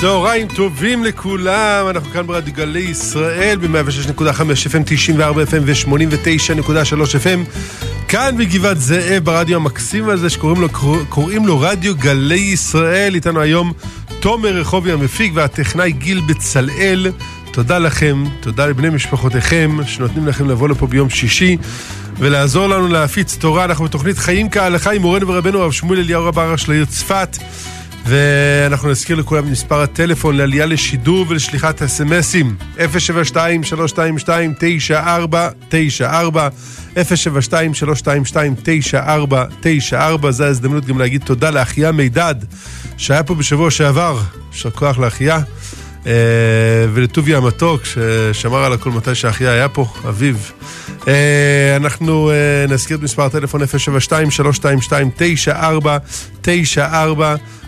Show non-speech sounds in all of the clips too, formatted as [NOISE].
צהריים טובים לכולם, אנחנו כאן ברדיו גלי ישראל ב-106.5 FM, 94 FM ו-89.3 FM. כאן בגבעת זאב ברדיו המקסים הזה שקוראים לו, קוראים לו רדיו גלי ישראל. איתנו היום תומר רחובי המפיק והטכנאי גיל בצלאל. תודה לכם, תודה לבני משפחותיכם שנותנים לכם לבוא לפה ביום שישי ולעזור לנו להפיץ תורה. אנחנו בתוכנית חיים כהלכה עם מורנו ורבנו הרב שמואל אליהו רב הראש לעיר צפת ואנחנו נזכיר לכולם את מספר הטלפון לעלייה לשידור ולשליחת אסמסים 072-322-9494 072-322-9494 זו ההזדמנות גם להגיד תודה לאחיה מידד שהיה פה בשבוע שעבר, יישר כוח לאחיה. אה, ולטובי המתוק ששמר על הכל מתי שאחיה היה פה, אביו. אה, אנחנו אה, נזכיר את מספר הטלפון 072-322-9494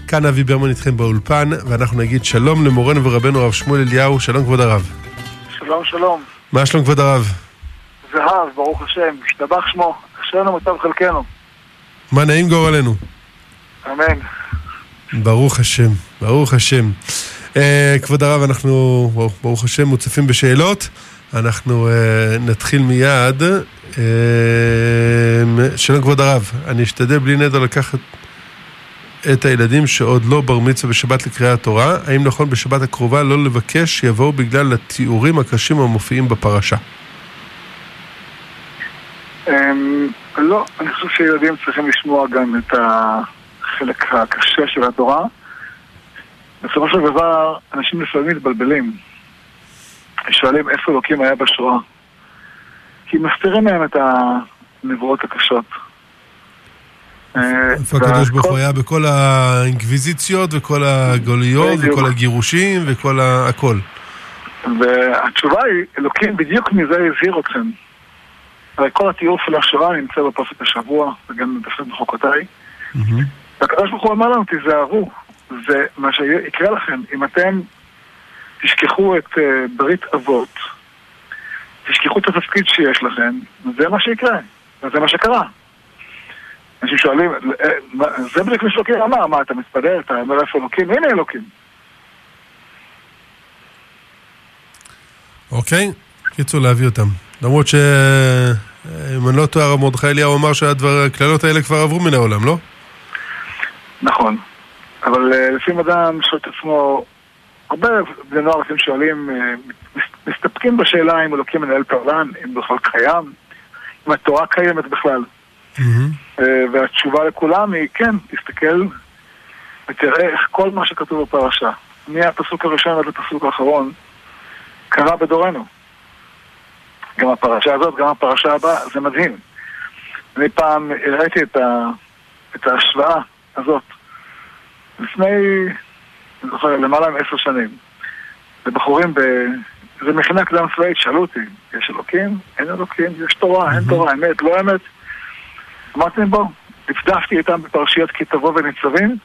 כאן אבי ברמן איתכם באולפן, ואנחנו נגיד שלום למורנו ורבנו הרב שמואל אליהו, שלום כבוד הרב. שלום שלום. מה שלום כבוד הרב? זהב, ברוך השם, השתבח שמו, אשרנו מצב חלקנו. מה נעים גורלנו. אמן. ברוך השם, ברוך השם. Uh, כבוד הרב, אנחנו, ברוך השם, מוצפים בשאלות. אנחנו uh, נתחיל מיד. Uh, שלום כבוד הרב, אני אשתדל בלי נדר לקחת את הילדים שעוד לא בר מצווה בשבת לקריאת תורה, האם נכון בשבת הקרובה לא לבקש שיבואו בגלל התיאורים הקשים המופיעים בפרשה? אמ, לא, אני חושב שילדים צריכים לשמוע גם את החלק הקשה של התורה. בסופו של דבר, אנשים לפעמים מתבלבלים. שואלים איפה אלוקים היה בשואה. כי מסתירים מהם את הנבואות הקשות. אה, איפה הקדוש ברוך הוא היה בכל האינקוויזיציות וכל הגוליות וכל הגירושים וכל הכל. והתשובה היא, אלוקים בדיוק מזה הזהיר אתכם. הרי כל התיאור של השואה נמצא בפרסת השבוע וגם בפרסת בחוקותיי. והקדוש ברוך הוא אמר לנו, תיזהרו, זה מה שיקרה לכם. אם אתם תשכחו את אה, ברית אבות, תשכחו את התפקיד שיש לכם, זה מה שיקרה, וזה מה שקרה. אנשים שואלים, אה, זה בדיוק מה שאלוקים אמר, מה, אתה מתפלל, אתה אומר איפה אלוקים? הנה אלוקים. אוקיי, קיצור להביא אותם. למרות ש... אם אני לא טועה, הרב מרדכי אליהו אמר שהקללות האלה כבר עברו מן העולם, לא? נכון. אבל אה, לפעמים אדם שואל את עצמו, הרבה בני נוער לפעמים שואלים, אה, מסתפקים בשאלה אם אלוקים מנהל את העולם, אם בכלל קיים, אם התורה קיימת בכלל. Mm-hmm. והתשובה לכולם היא כן, תסתכל ותראה איך כל מה שכתוב בפרשה, מהפסוק הראשון עד לפסוק האחרון, קרה בדורנו. גם הפרשה הזאת, גם הפרשה הבאה, זה מדהים. אני פעם הראיתי את, ה, את ההשוואה הזאת לפני, אני זוכר, למעלה מעשר שנים. לבחורים ב... זה מכינה קדם צבאית, שאלו אותי, יש אלוקים? אין אלוקים? יש תורה? אין תורה? אמת? לא אמת? אמרתי בואו, דפדפתי איתם בפרשיות כי תבוא וניצבים.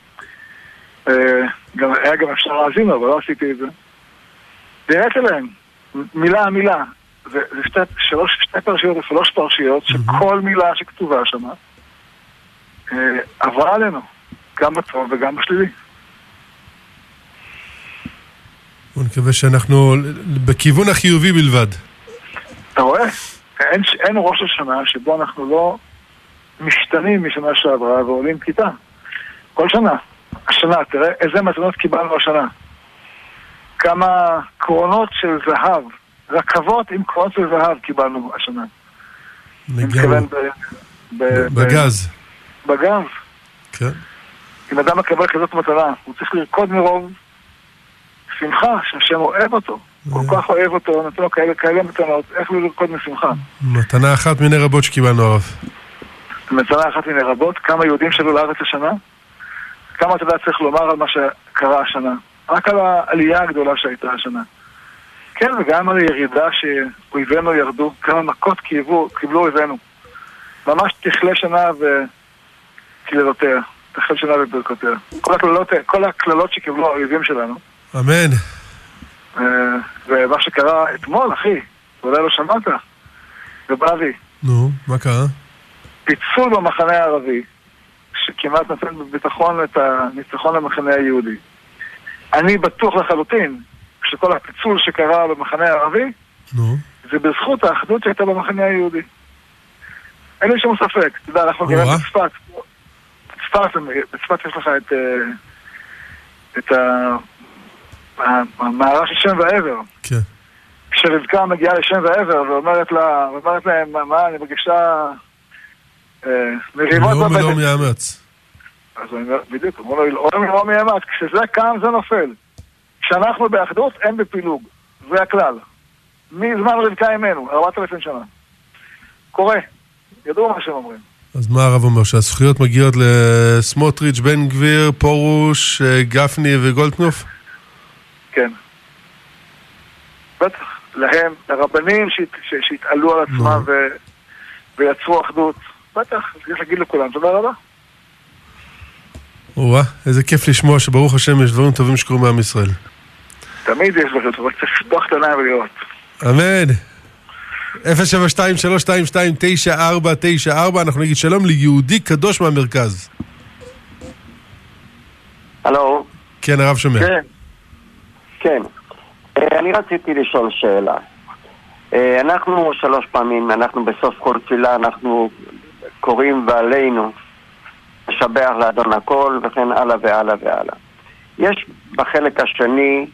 אה, גם, היה גם אפשר להאזין לו, אבל לא עשיתי את זה. והראיתי להם, מילה מילה. זה, זה שתי, שלוש, שתי פרשיות ושלוש פרשיות, שכל מילה שכתובה שם אה, עברה עלינו, גם בטוב וגם בשלילי. אני מקווה שאנחנו בכיוון החיובי בלבד. אתה רואה? אין, אין ראש השנה שבו אנחנו לא משתנים משנה שעברה ועולים כיתה. כל שנה. השנה, תראה איזה מתנות קיבלנו השנה. כמה קרונות של זהב, רכבות עם קרונות של זהב קיבלנו השנה. לגמרי. בגז. בגז. כן. אם אדם מקבל כזאת מתנה, הוא צריך לרקוד מרוב שמחה, שהשם אוהב אותו. כל אה. כך אוהב אותו, נתנו לו כאלה, כאלה מתנות, איך לא לרקוד משמחה. מתנה אחת מיני רבות שקיבלנו הרב. מצרה אחת מיני רבות, כמה יהודים שעלו לארץ השנה, כמה אתה יודע צריך לומר על מה שקרה השנה. רק על העלייה הגדולה שהייתה השנה. כן, וגם על הירידה שאויבינו ירדו, כמה מכות קיבלו, קיבלו אויבינו. ממש תכלה שנה וקללותיה, תכלה שנה וברכותיה. כל הקללות, כל הקללות שקיבלו האויבים שלנו. אמן. אה, ומה שקרה אתמול, אחי, אולי לא שמעת, ובאבי. נו, מה קרה? פיצול במחנה הערבי, שכמעט נותן בביטחון את הניצחון למחנה היהודי. אני בטוח לחלוטין שכל הפיצול שקרה במחנה הערבי, נו. זה בזכות האחדות שהייתה במחנה היהודי. אין לי שום ספק. אתה יודע, אנחנו. גרים בצפת. בצפת, בצפת יש לך את... אה, את ה- ה- המערה של שם ועבר. כן. כשרבקה מגיעה לשם ועבר ואומרת לה, ואומרת להם, "מה, אני מרגישה מריבות לאום ולאום בבטן. יאמץ. אז אני אומר, בדיוק, אמרו לו, לאום ולאום יאמץ, כשזה קם זה נופל. כשאנחנו באחדות, אין בפילוג. זה הכלל. מזמן רבקה אימנו, 4,000 שנה. קורה. ידעו מה שהם אומרים. אז מה הרב אומר? שהזכויות מגיעות לסמוטריץ', בן גביר, פרוש, אה, גפני וגולדקנופ? כן. בטח. להם, לרבנים שהתעלו על עצמם. ו, ויצרו אחדות. בטח, צריך להגיד לכולם תודה רבה. או-אה, איזה כיף לשמוע שברוך השם יש דברים טובים שקורים מעם ישראל. תמיד יש לכם, רק צריך לפתוח את העיניים ולראות. אמן. 072-322-9494, אנחנו נגיד שלום ליהודי קדוש מהמרכז. הלו, כן, הרב שומע. כן, כן. אה, אני רציתי לשאול שאלה. אה, אנחנו שלוש פעמים, אנחנו בסוף כל תפילה, אנחנו קוראים ועלינו, לשבח לאדון הכל, וכן הלאה והלאה והלאה. יש בחלק השני,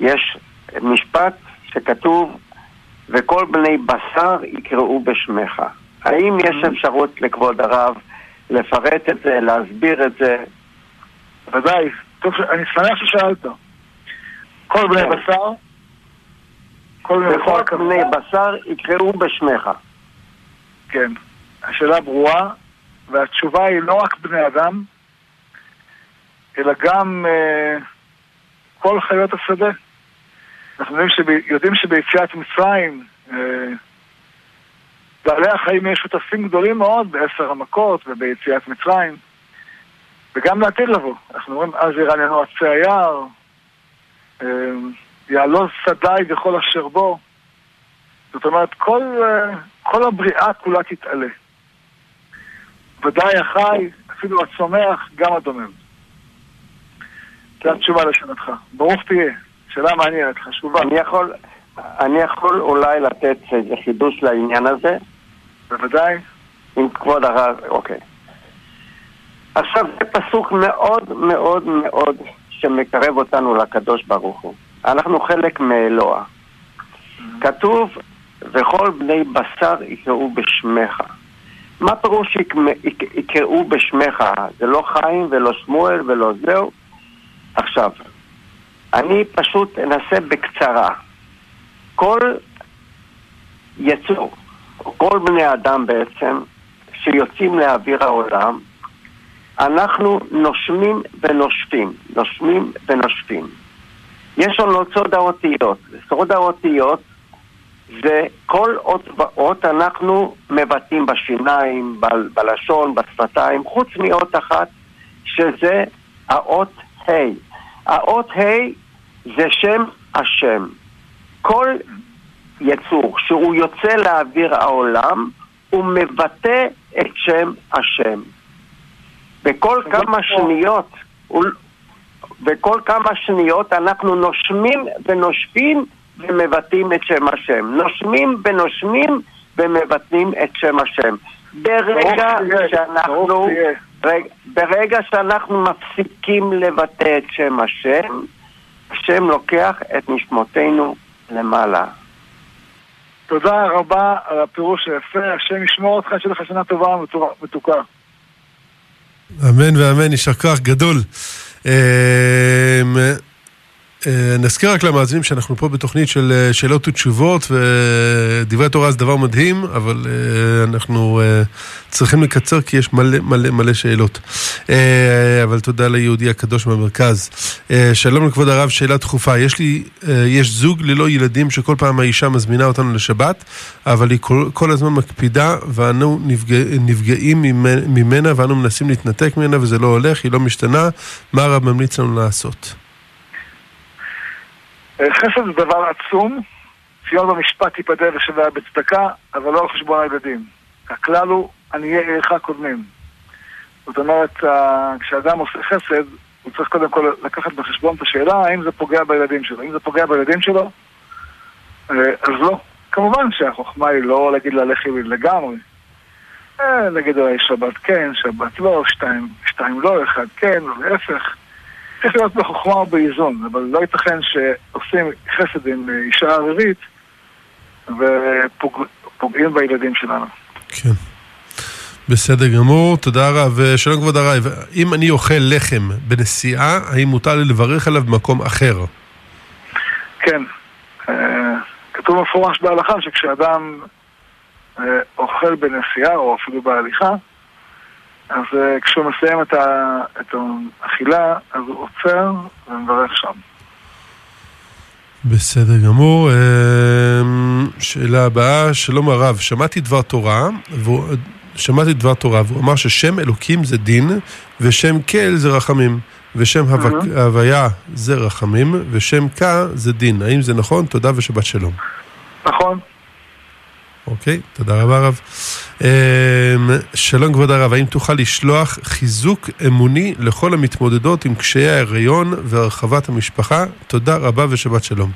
יש משפט שכתוב, וכל בני בשר יקראו בשמך. האם יש אפשרות לכבוד הרב לפרט את זה, להסביר את זה? ודאי. טוב, אני שמח ששאלת. כל בני כן. בשר, כל בני בשר יקראו בשמך. כן. השאלה ברורה, והתשובה היא לא רק בני אדם, אלא גם אה, כל חיות השדה. אנחנו יודעים, שב, יודעים שביציאת מצרים אה, בעלי החיים יש שותפים גדולים מאוד בעשר המכות וביציאת מצרים, וגם לעתיד לבוא. אנחנו אומרים, אז ירעננו עצי היער, אה, יעלוז שדי וכל אשר בו. זאת אומרת, כל, אה, כל הבריאה כולה תתעלה. ודאי החי, אפילו הצומח, גם הדומם. זו התשובה לשאלתך. ברוך תהיה. שאלה מעניינת, חשובה. אני יכול, אני יכול אולי לתת איזה חידוש לעניין הזה, בוודאי. עם כבוד הרב, אוקיי. עכשיו, זה פסוק מאוד מאוד מאוד שמקרב אותנו לקדוש ברוך הוא. אנחנו חלק מאלוה. כתוב, וכל בני בשר יקראו בשמך. מה פירוש יקראו בשמך? זה לא חיים ולא שמואל ולא זהו. עכשיו, אני פשוט אנסה בקצרה. כל יצור, כל בני אדם בעצם, שיוצאים לאוויר העולם, אנחנו נושמים ונושפים, נושמים ונושפים. יש לנו סוד האותיות. סוד האותיות זה כל אות אנחנו מבטאים בשיניים, ב- בלשון, בשפתיים, חוץ מאות אחת, שזה האות ה'. האות ה' זה שם השם. כל יצור שהוא יוצא לאוויר העולם, הוא מבטא את שם השם. בכל כמה שניות, בכל כמה שניות אנחנו נושמים ונושבים ומבטאים את שם השם. נושמים ונושמים ומבטאים את שם השם. ברגע שאנחנו. רגע, ברגע שאנחנו מפסיקים לבטא את שם השם, השם לוקח את נשמותינו למעלה. תודה רבה על הפירוש היפה, השם ישמור אותך, שיהיה לך שנה טובה ומתוקה. אמן ואמן, יישר כוח גדול. אה, נזכיר רק למאזינים שאנחנו פה בתוכנית של אה, שאלות ותשובות, ודברי תורה זה דבר מדהים, אבל אה, אנחנו צריכים לקצר כי יש מלא מלא מלא שאלות. אבל תודה ליהודי הקדוש מהמרכז. אה, שלום לכבוד הרב, שאלה דחופה. יש לי, יש זוג ללא ילדים שכל פעם האישה מזמינה אותנו לשבת, אבל היא כל, כל הזמן מקפידה, ואנו נפגע, נפגעים ממ- ממנה, ואנו מנסים להתנתק ממנה, וזה לא הולך, היא לא משתנה. מה הרב ממליץ לנו לעשות? אה, חסד זה דבר עצום, ציון במשפט תיפדה ושווה בצדקה, אבל לא על חשבון הילדים. הכלל הוא עניי עירך קודמים. זאת אומרת, כשאדם עושה חסד, הוא צריך קודם כל לקחת בחשבון את השאלה האם זה פוגע בילדים שלו. אם זה פוגע בילדים שלו, אה, אז לא. כמובן שהחוכמה היא לא להגיד לה לכי לגמרי. אה, נגיד שבת כן, שבת לא, שתיים, שתיים לא, אחד כן, להפך. צריך להיות בחוכמה ובאיזון, אבל לא ייתכן שעושים חסד עם אישה ערירית ופוגעים בילדים שלנו. כן. בסדר גמור, תודה רב. שלום כבוד הרב, אם אני אוכל לחם בנסיעה, האם מותר לי לברך עליו במקום אחר? כן. אה, כתוב מפורש בהלכה שכשאדם אה, אוכל בנסיעה או אפילו בהליכה, אז אה, כשהוא מסיים את, ה, את האכילה, אז הוא עוצר ומברך שם. בסדר גמור. שאלה הבאה, שלום הרב, שמעתי דבר תורה, שמעתי דבר תורה, והוא אמר ששם אלוקים זה דין, ושם כל זה רחמים, ושם הוויה זה רחמים, ושם כה זה דין. האם זה נכון? תודה ושבת שלום. נכון. אוקיי, תודה רבה הרב. אמ, שלום כבוד הרב, האם תוכל לשלוח חיזוק אמוני לכל המתמודדות עם קשיי ההיריון והרחבת המשפחה? תודה רבה ושבת שלום.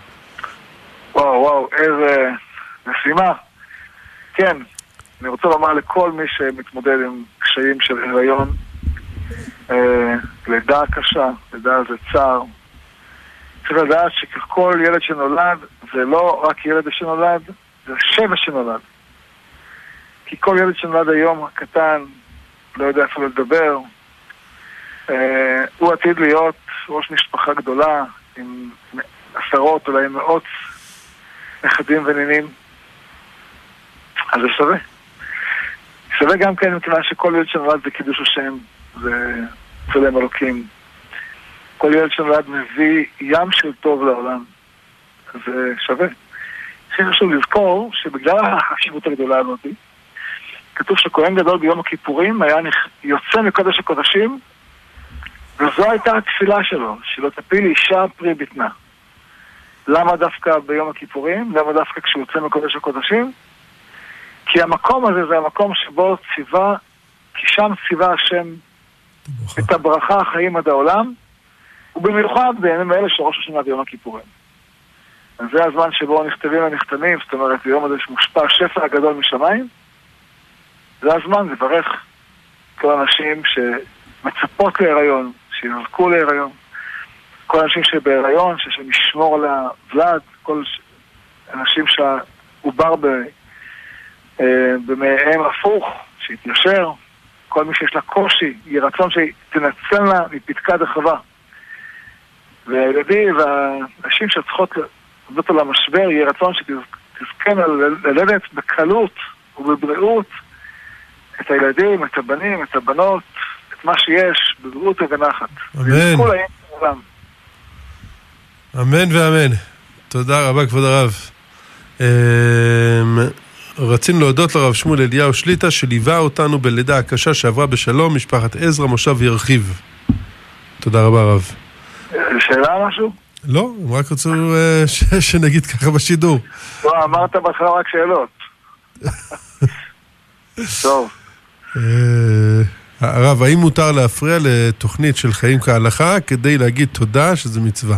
וואו וואו, איזה משימה. כן, אני רוצה לומר לכל מי שמתמודד עם קשיים של הריון, אה, לידה קשה, לידה זה צער. צריך לדעת שכל ילד שנולד זה לא רק ילד שנולד, זה שבע שנולד. כי כל ילד שנולד היום, הקטן, לא יודע אפילו לדבר, אה, הוא עתיד להיות ראש משפחה גדולה עם עשרות, אולי מאות נכדים ונינים. אז זה שווה. שווה גם כן מכיוון שכל ילד שנולד זה קידוש השם, זה צלם אלוקים. כל ילד שנולד מביא ים של טוב לעולם. זה שווה. הכי חשוב לזכור שבגלל החשיבות הגדולה הזאת, כתוב שכהן גדול ביום הכיפורים היה יוצא מקודש הקודשים, וזו הייתה התפילה שלו, שלא תפיל אישה פרי בטנה. למה דווקא ביום הכיפורים? למה דווקא כשהוא יוצא מקודש הקודשים? כי המקום הזה זה המקום שבו ציווה, כי שם ציווה השם את הברכה החיים עד העולם, ובמיוחד בימים האלה של ראש השנה ויום הכיפורים. זה הזמן שבו נכתבים הנחתמים, זאת אומרת, ביום הזה שמושפע השפע הגדול משמיים, זה הזמן לברך כל הנשים שמצפות להיריון, שיזכו להיריון, כל הנשים שבהיריון, שהשם ישמור על הוולד, כל אנשים שהעובר אה, במעיהם הפוך, שיתיישר, כל מי שיש לה קושי, יהיה רצון שתנצלנה מפתקה דחבה. והילדים והנשים שצריכות לעבוד על המשבר, יהיה רצון שתזכנה ללדת בקלות ובבריאות את הילדים, את הבנים, את הבנות, את מה שיש, בבריאות ובנחת. אמן. אמן ואמן. תודה רבה, כבוד הרב. אמ, רצינו להודות לרב שמואל אליהו שליטה שליווה אותנו בלידה הקשה שעברה בשלום, משפחת עזרא, מושב ירחיב. תודה רבה רב. שאלה משהו? לא, הם רק רצו אה, שנגיד ככה בשידור. לא, אמרת בהתחלה רק שאלות. [LAUGHS] טוב. אה, הרב, האם מותר להפריע לתוכנית של חיים כהלכה כדי להגיד תודה שזה מצווה?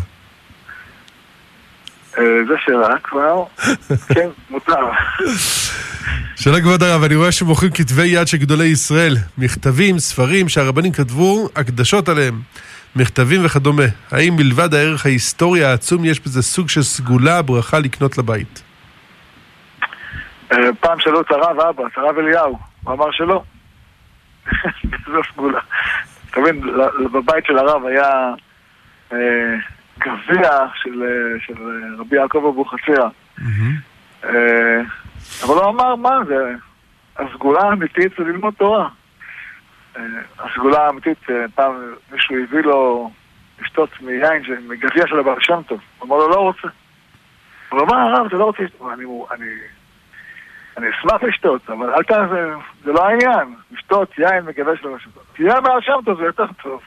אה, זו שאלה כבר. [LAUGHS] כן, מותר. שאלה כבוד הרב, אני רואה שמוכרים כתבי יד של גדולי ישראל, מכתבים, ספרים שהרבנים כתבו, הקדשות עליהם. מכתבים וכדומה. האם מלבד הערך ההיסטורי העצום יש בזה סוג של סגולה, ברכה לקנות לבית? אה, פעם שאלו את הרב אבא, את הרב אליהו, הוא אמר שלא. [LAUGHS] זו סגולה. אתה מבין, בבית של הרב היה אה, גביע של, אה, רבי יעקב אבוחצירא. אבל הוא אמר, מה זה, הסגולה האמיתית זה ללמוד תורה. אה, הסגולה האמיתית, אה, פעם מישהו הביא לו לשתות מיין, מגביע של הבעל שם טוב. הוא אמר לו, לא רוצה. הוא אמר, הרב, אתה לא רוצה לשתות. אני, אני, אני אשמח לשתות, אבל אל תעשה, זה לא העניין. לשתות יין מגביע של הבעל שם טוב. תהיה בעל שם טוב, זה יותר טוב.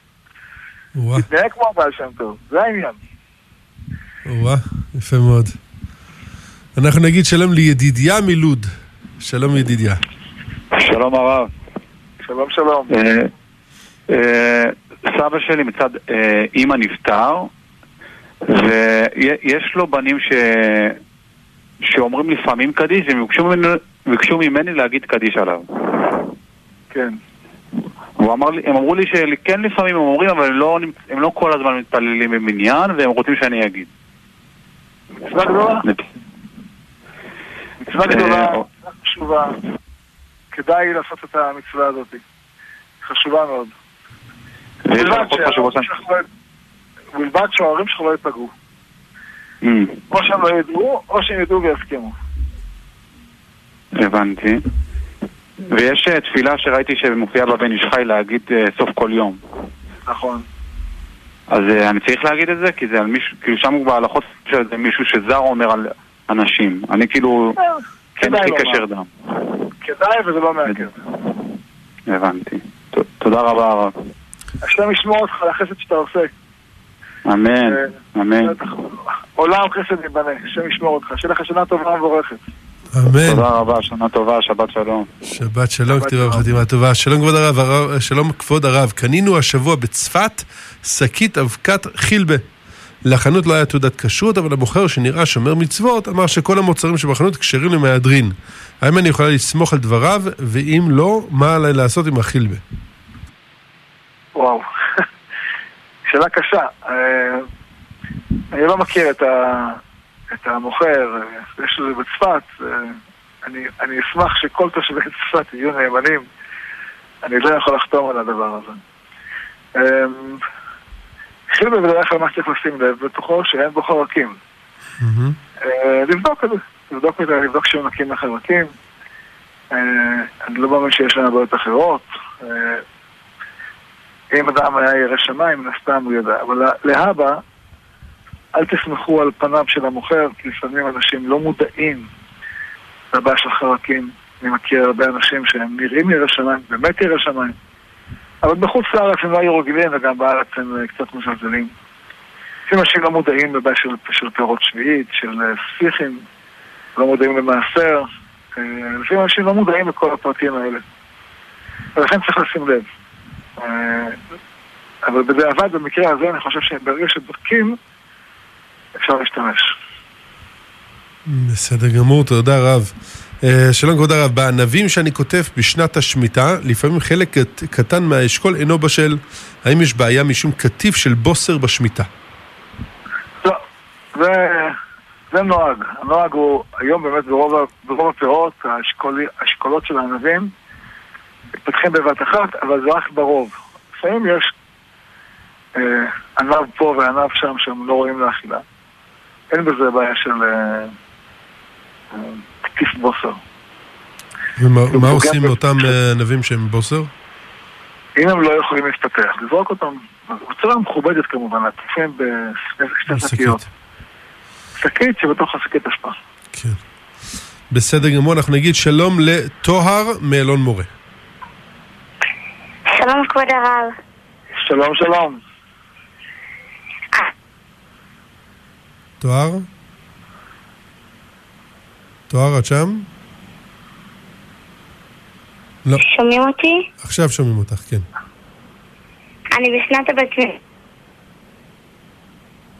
תתנהג כמו הבעל שם טוב, זה העניין. וואה, יפה מאוד. אנחנו נגיד שלום לידידיה מלוד. שלום ידידיה. שלום הרב. שלום שלום. אה, אה, סבא שלי מצד אה, אימא נפטר, ויש לו בנים ש... שאומרים לפעמים קדיש, הם ביקשו ממני, ביקשו ממני להגיד קדיש עליו. כן. הוא אמר לי, הם אמרו לי שכן לפעמים הם אומרים, אבל הם לא, הם לא כל הזמן מתפללים במניין, והם רוצים שאני אגיד. מצווה גדולה. מצווה גדולה, חשובה. כדאי לעשות את המצווה הזאת. חשובה מאוד. ובלבד שההורים שלך לא ייפגעו. Mm. או שהם לא ידעו, או שהם ידעו ויסכימו. הבנתי. ויש אה, תפילה שראיתי שמופיעה בבן איש חי להגיד אה, סוף כל יום. נכון. אז אה, אני צריך להגיד את זה? כי זה על מישהו, כאילו שם בהלכות שזה מישהו שזר אומר על אנשים. אני כאילו, אין לי קשר דם. כדאי וזה לא מעכב. הבנתי. תודה רבה הרב. השם ישמור אותך על החסד שאתה עושה. אמן, אמן. עולם חסד ייבנה, השם ישמור אותך. שיהיה לך שנה טובה ומבורכת. אמן. תודה רבה, שנה טובה, שבת שלום. שבת שלום, כתיבה וחתימה טובה. שלום כבוד הרב, הרב, שלום כבוד הרב. קנינו השבוע בצפת שקית אבקת חילבה. לחנות לא היה תעודת כשרות, אבל המוכר שנראה שומר מצוות, אמר שכל המוצרים שבחנות כשרים למהדרין. האם אני יכולה לסמוך על דבריו, ואם לא, מה עליי לעשות עם החילבה? וואו, [LAUGHS] שאלה קשה. אה, אני לא מכיר את, ה, את המוכר, יש לזה בצפת. אה, אני, אני אשמח שכל תושבי [LAUGHS] צפת יהיו נאמנים. אני לא יכול לחתום על הדבר הזה. אה, חילבה בדרך כלל מה שצריך לשים לב בתוכו שאין בו חרקים. לבדוק את זה, לבדוק את לבדוק שהם נקים לחרקים. אני לא מאמין שיש להם בעיות אחרות. אם אדם היה ירא שמיים, מן הסתם הוא ידע. אבל להבא, אל תסמכו על פניו של המוכר, כי לפעמים אנשים לא מודעים לבעיה של חרקים. אני מכיר הרבה אנשים שהם נראים ירא שמיים, באמת ירא שמיים. אבל בחוץ לארץ הם לא היו רגילים, וגם בארץ הם קצת מזלזלים. לפעמים אנשים לא מודעים לבעיה של, של פירות שביעית, של ספיחים, לא מודעים למעשר. לפעמים אנשים לא מודעים לכל הפרטים האלה. ולכן צריך לשים לב. אבל בדיעבד, במקרה הזה, אני חושב שברגע שבודקים, אפשר להשתמש. בסדר גמור, תודה רב. שלום כבוד הרב, בענבים שאני כותב בשנת השמיטה, לפעמים חלק קטן מהאשכול אינו בשל. האם יש בעיה משום קטיף של בוסר בשמיטה? לא, זה, זה נוהג. הנוהג הוא היום באמת ברוב, ברוב הפירות, האשכולות של הענבים מתפתחים בבת אחת, אבל זה רק ברוב. לפעמים יש אה, ענב פה וענב שם שהם לא רואים לאכילה. אין בזה בעיה של אה, אה, בוסר. ומה עושים לאותם ענבים שהם בוסר? אם הם לא יכולים להסתפח, לזרוק אותם. בצורה מכובדת כמובן, עטופים בשתי שקיות. שקית שבתוך השקית אשפה. כן. בסדר גמור, אנחנו נגיד שלום לטוהר מאלון מורה. שלום כבוד הרב. שלום שלום. תואר? תואר, את שם? לא. שומעים אותי? עכשיו שומעים אותך, כן. אני בשנת הבת...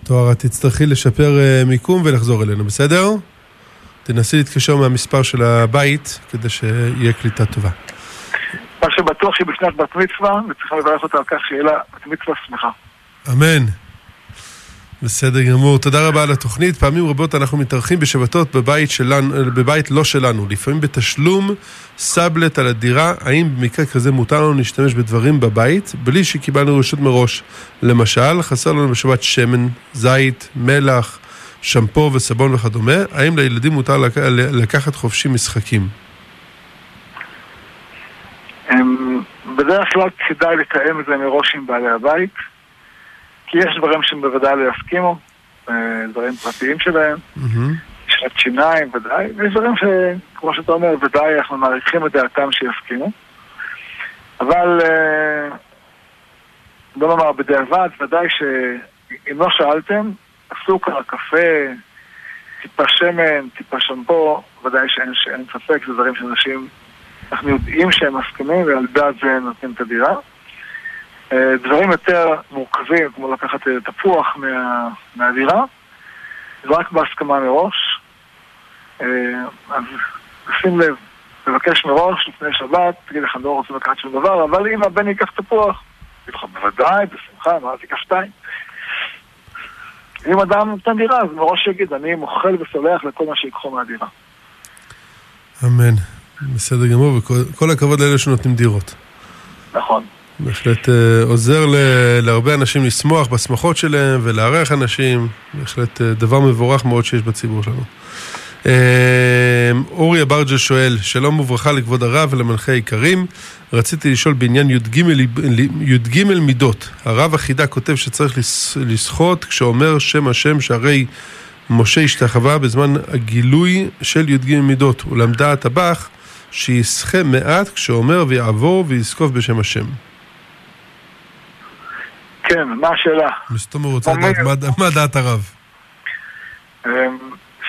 תואר, את תצטרכי לשפר uh, מיקום ולחזור אלינו, בסדר? תנסי להתקשר מהמספר של הבית כדי שיהיה קליטה טובה. מה שבטוח שהיא בשנת בת מצווה, וצריכה לברך אותה על כך שיהיה לה בת מצווה שמחה. אמן. בסדר גמור, תודה רבה על התוכנית. פעמים רבות אנחנו מתארחים בשבתות בבית, שלנו, בבית לא שלנו, לפעמים בתשלום סאבלט על הדירה. האם במקרה כזה מותר לנו להשתמש בדברים בבית בלי שקיבלנו רשות מראש? למשל, חסר לנו בשבת שמן, זית, מלח, שמפו וסבון וכדומה. האם לילדים מותר לק... לקחת חופשי משחקים? בדרך כלל כדאי לתאם את זה מראש עם בעלי הבית. כי יש דברים שהם בוודאי לא יסכימו, דברים פרטיים שלהם, שעת שיניים ודאי, ויש דברים שכמו שאתה אומר, ודאי אנחנו מעריכים את דעתם שיסכימו. אבל בוא נאמר, בדיעבד, ודאי שאם לא שאלתם, הסוכר, קפה, טיפה שמן, טיפה שמפו, ודאי שאין, שאין ספק, זה דברים שאנשים, אנחנו יודעים שהם מסכימים ועל דעת זה נותנים את הדירה. אה, דברים יותר מורכבים, כמו לקחת אה, תפוח מה, מהדירה, רק בהסכמה מראש. אה, אז שים לב, תבקש מראש לפני שבת, תגיד לך, אני לא רוצה לקחת שום דבר, אבל אם הבן ייקח תפוח, תגיד לך, בוודאי, בשמחה, מה, תיקח שתיים. אם אדם נותן דירה, אז מראש יגיד, אני מוחל וסולח לכל מה שיקחו מהדירה. אמן. בסדר גמור, וכל הכבוד לאלה שנותנים דירות. נכון. בהחלט אה, עוזר להרבה אנשים לשמוח בשמחות שלהם ולארח אנשים, בהחלט אה, דבר מבורך מאוד שיש בציבור שלנו. אה, אורי אברג'ה שואל, שלום וברכה לכבוד הרב ולמנחי היקרים, רציתי לשאול בעניין י"ג י"ג מידות. הרב החידה כותב שצריך לשחות כשאומר שם השם שהרי משה השתחווה בזמן הגילוי של י"ג מידות, אולם דעת הבח שישחה מעט כשאומר ויעבור ויזקוף בשם השם. כן, מה השאלה? הוא רוצה אומר- לדעת מה- מה דעת הרב. אמ,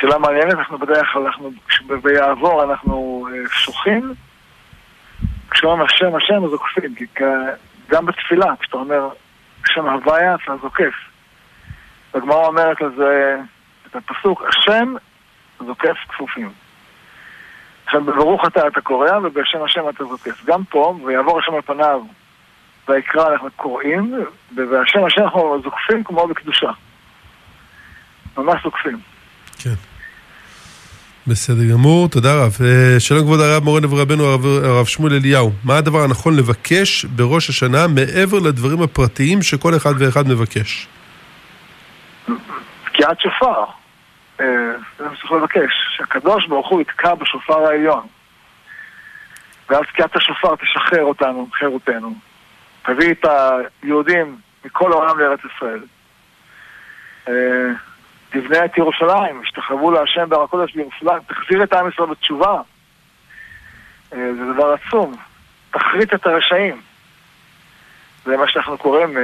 שאלה מעניינת, אנחנו בדרך כלל, אנחנו, כש- ביעבור אנחנו אה, שוחים, כשאומרים השם השם אז עוקפים, כי גם בתפילה, כשאתה אומר שם הוויה, אתה זוקף. הגמרא אומרת לזה את הפסוק, השם זוקף כפופים. עכשיו, בברוך אתה אתה קורא, ובשם השם אתה זוקף. גם פה, ויעבור השם על פניו, ויקרא אנחנו קוראים, ובשם השם אנחנו זוקפים כמו בקדושה. ממש זוקפים. כן. בסדר גמור, תודה רב. אה, שלום כבוד הרב מורנו ורבנו הרב, הרב שמואל אליהו. מה הדבר הנכון לבקש בראש השנה מעבר לדברים הפרטיים שכל אחד ואחד מבקש? תקיעת שופר. אה, זה מה שצריך לבקש, שהקדוש ברוך הוא יתקע בשופר העליון. ואז תקיעת השופר תשחרר אותנו, חירותנו. תביא את היהודים מכל העולם לארץ ישראל. אה, תבנה את ירושלים, השתחוו להשם בהר הקודש בירושלים, תחזיר את עם ישראל בתשובה. אה, זה דבר עצום. תחריט את הרשעים. זה מה שאנחנו קוראים, אה,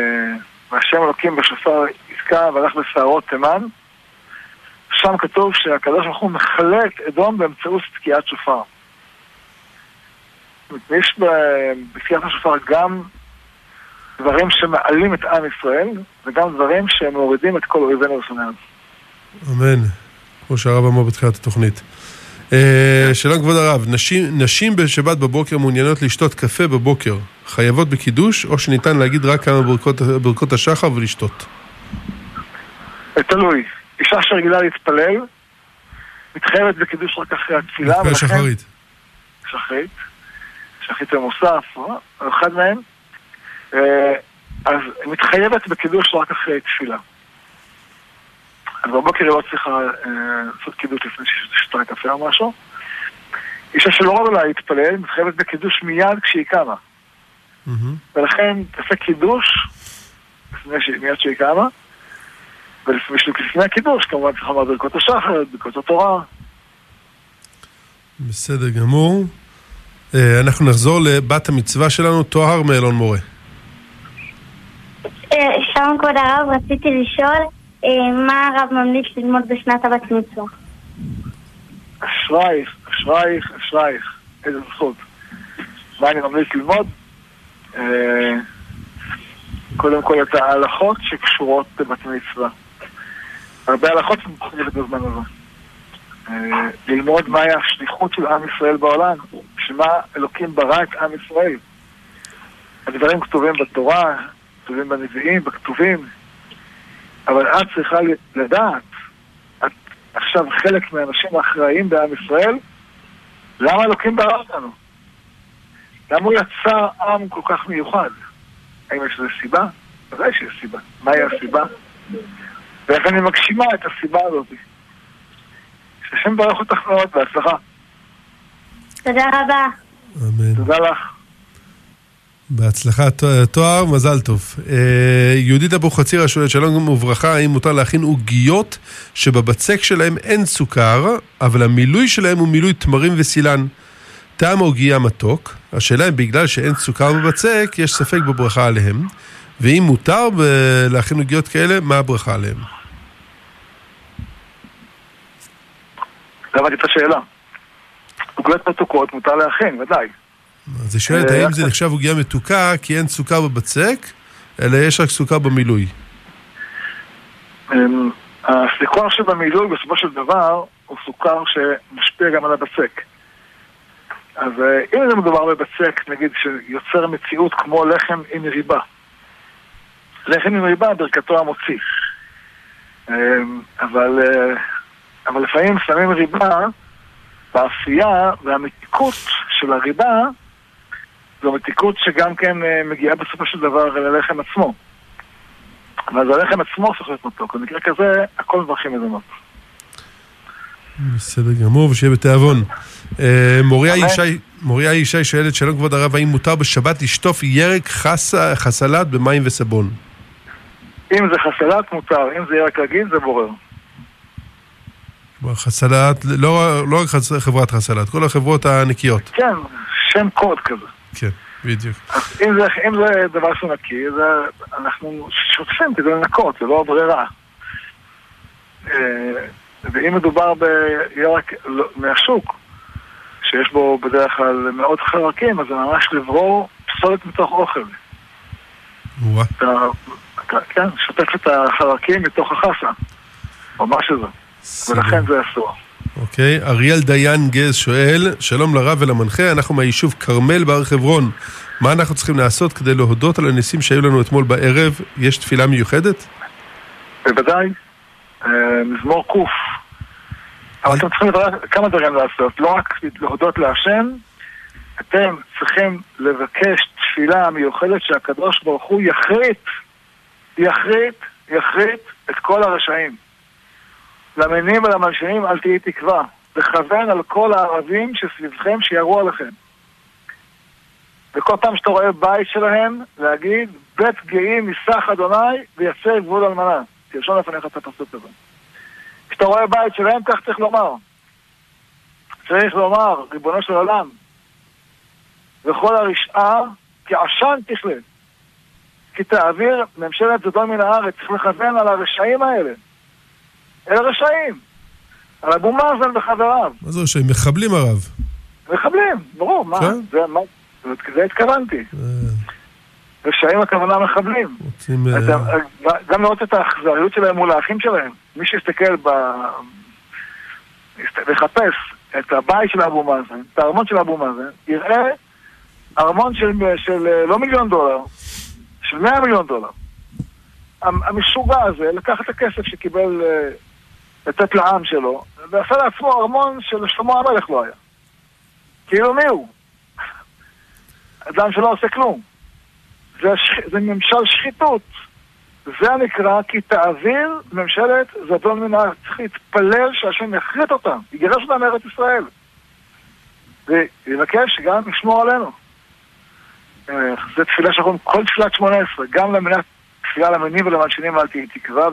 והשם אלוקים בשופר יתקע והלך בשערות תימן. שם כתוב שהקדוש ברוך הוא מכלה את אדום באמצעות תקיעת שופר. יש בתקיעת השופר גם דברים שמעלים את עם ישראל, וגם דברים שמורידים את כל אויבינו ושונאינו. אמן. כמו שהרב אמר בתחילת התוכנית. אה, שלום כבוד הרב, נשים, נשים בשבת בבוקר מעוניינות לשתות קפה בבוקר, חייבות בקידוש, או שניתן להגיד רק כמה ברכות, ברכות השחר ולשתות? תלוי. אישה שרגילה להתפלל, מתחייבת בקידוש רק אחרי התפילה, דווקא שחרית. שחרית, שחרית ומוסף, אחד מהם, אז היא מתחייבת בקידוש רק אחרי תפילה. אז בבוקר היא לא צריכה אה, לעשות קידוש לפני שהיא שתה קפה או משהו. אישה שלא רגילה להתפלל, מתחייבת בקידוש מיד כשהיא קמה. ולכן תעשה קידוש. מיד שהיא קמה, ולפני לפני הקידוש כמובן צריך לומר ברכות השחר, ברכות התורה. בסדר גמור. אה, אנחנו נחזור לבת המצווה שלנו, טוהר מאלון מורה. שלום כבוד הרב, רציתי לשאול אה, מה הרב ממליץ ללמוד בשנת הבת מצווה. אשרייך, אשרייך, אשרייך, איזה זכות. מה אני ממליץ ללמוד? אה, קודם כל את ההלכות שקשורות לבת מצווה. הרבה הלכות שמחויבת בזמן הזה. אה, ללמוד מהי השליחות של עם ישראל בעולם, שמה אלוקים ברא את עם ישראל. הדברים כתובים בתורה, כתובים בנביאים, בכתובים, אבל את צריכה לדעת את עכשיו חלק מהאנשים האחראיים בעם ישראל, למה אלוקים ברא אותנו? למה הוא יצר עם כל כך מיוחד? האם יש לזה סיבה? ודאי שיש סיבה. מהי הסיבה? ואיך אני מגשימה את הסיבה הזאת? שהשם ברך אותך מאוד, בהצלחה. תודה רבה. אמן. תודה לך. בהצלחה, תואר, מזל טוב. אה, יהודית אבוחצירא שואלת, שלום וברכה, האם מותר להכין עוגיות שבבצק שלהם אין סוכר, אבל המילוי שלהם הוא מילוי תמרים וסילן. טעם העוגייה מתוק, השאלה אם בגלל שאין סוכר בבצק, יש ספק בברכה עליהם, ואם מותר להכין עוגיות כאלה, מה הברכה עליהם? לא הבנתי את השאלה. עוגיות מתוקות מותר להכין, ודאי. אז היא שואלת, אה, האם רק- זה נחשב עוגיה מתוקה כי אין סוכר בבצק, אלא יש רק סוכר במילוי. אמ, הסוכר שבמילוי בסופו של דבר הוא סוכר שמשפיע גם על הבצק. אז אה, אם זה מדובר בבצק, נגיד, שיוצר מציאות כמו לחם עם ריבה. לחם עם ריבה, ברכתו המוציא. אמ, אבל, אה, אבל לפעמים שמים ריבה באפייה, והמתיקות של הריבה זו מתיקות שגם כן אה, מגיעה בסופו של דבר ללחם עצמו. ואז הלחם עצמו הופך להיות מתוק. במקרה כזה, הכל מברכים מזונות. בסדר גמור, ושיהיה בתיאבון. אה, מוריה ישי, שואלת, שלום כבוד הרב, האם מותר בשבת לשטוף ירק חסה, חסלת במים וסבון? אם זה חסלת, מותר. אם זה ירק רגיל, זה בורר. חסלת, לא, לא רק חברת חסלת, כל החברות הנקיות. כן, שם קוד כזה. כן, בדיוק. אם זה, אם זה דבר שהוא נקי, זה, אנחנו שוטפים כדי לנקות, זה לא ברירה. אה, ואם מדובר בירק לא, מהשוק, שיש בו בדרך כלל מאות חרקים, אז זה ממש לברור פסולת מתוך אוכל. אתה, אתה, כן, שוטף את החרקים מתוך החסה, או מה שזה. ולכן זה אסור. אוקיי, אריאל דיין גז שואל, שלום לרב ולמנחה, אנחנו מהיישוב כרמל בהר חברון. מה אנחנו צריכים לעשות כדי להודות על הניסים שהיו לנו אתמול בערב? יש תפילה מיוחדת? בוודאי. אה, מזמור ק'. אבל אתם צריכים כמה דברים לעשות. לא רק להודות להשם, אתם צריכים לבקש תפילה מיוחדת שהקדוש ברוך הוא יחריט, יחריט, יחריט את כל הרשעים. למנים ולמלשינים אל תהי תקווה. לכוון על כל הערבים שסביבכם שירו עליכם. וכל פעם שאתה רואה בית שלהם, להגיד, בית גאים מסך אדוני ויצא גבול אלמנה. תרשום לפניך את הפסוק הזה. כשאתה רואה בית שלהם, כך צריך לומר. צריך לומר, ריבונו של עולם, וכל הרשעה כעשן תכלה. כי תעביר ממשלת זדון מן הארץ, צריך לכוון על הרשעים האלה. אלה רשעים. על אבו מאזן וחבריו. מה זה רשעים? מחבלים הרב. מחבלים, ברור, מה? כן? זה, מה? זה התכוונתי. אה. רשעים הכוונה מחבלים. רוצים... אה, גם לראות את האכזריות שלהם מול האחים שלהם. מי שיסתכל ב... לחפש את הבית של אבו מאזן, את הארמון של אבו מאזן, יראה ארמון של, של לא מיליון דולר, של 100 מיליון דולר. המשוגע הזה לקח את הכסף שקיבל אה, לתת לעם שלו, ועשה לעצמו ארמון שלשלמה המלך לא היה. כאילו מי הוא? אדם שלא עושה כלום. זה. זה ממשל שחיתות. זה הנקרא כי תעביר ממשלת זדון מן הארץ. צריך להתפלל שהשם יכרית אותם, יגרש אותם מארץ ישראל. ויבקש שגם ישמור עלינו. אה, זו תפילה שאנחנו כל תפילת שמונה עשרה, גם למנת תפילה למנים ולמלשינים אל תהי תקווה,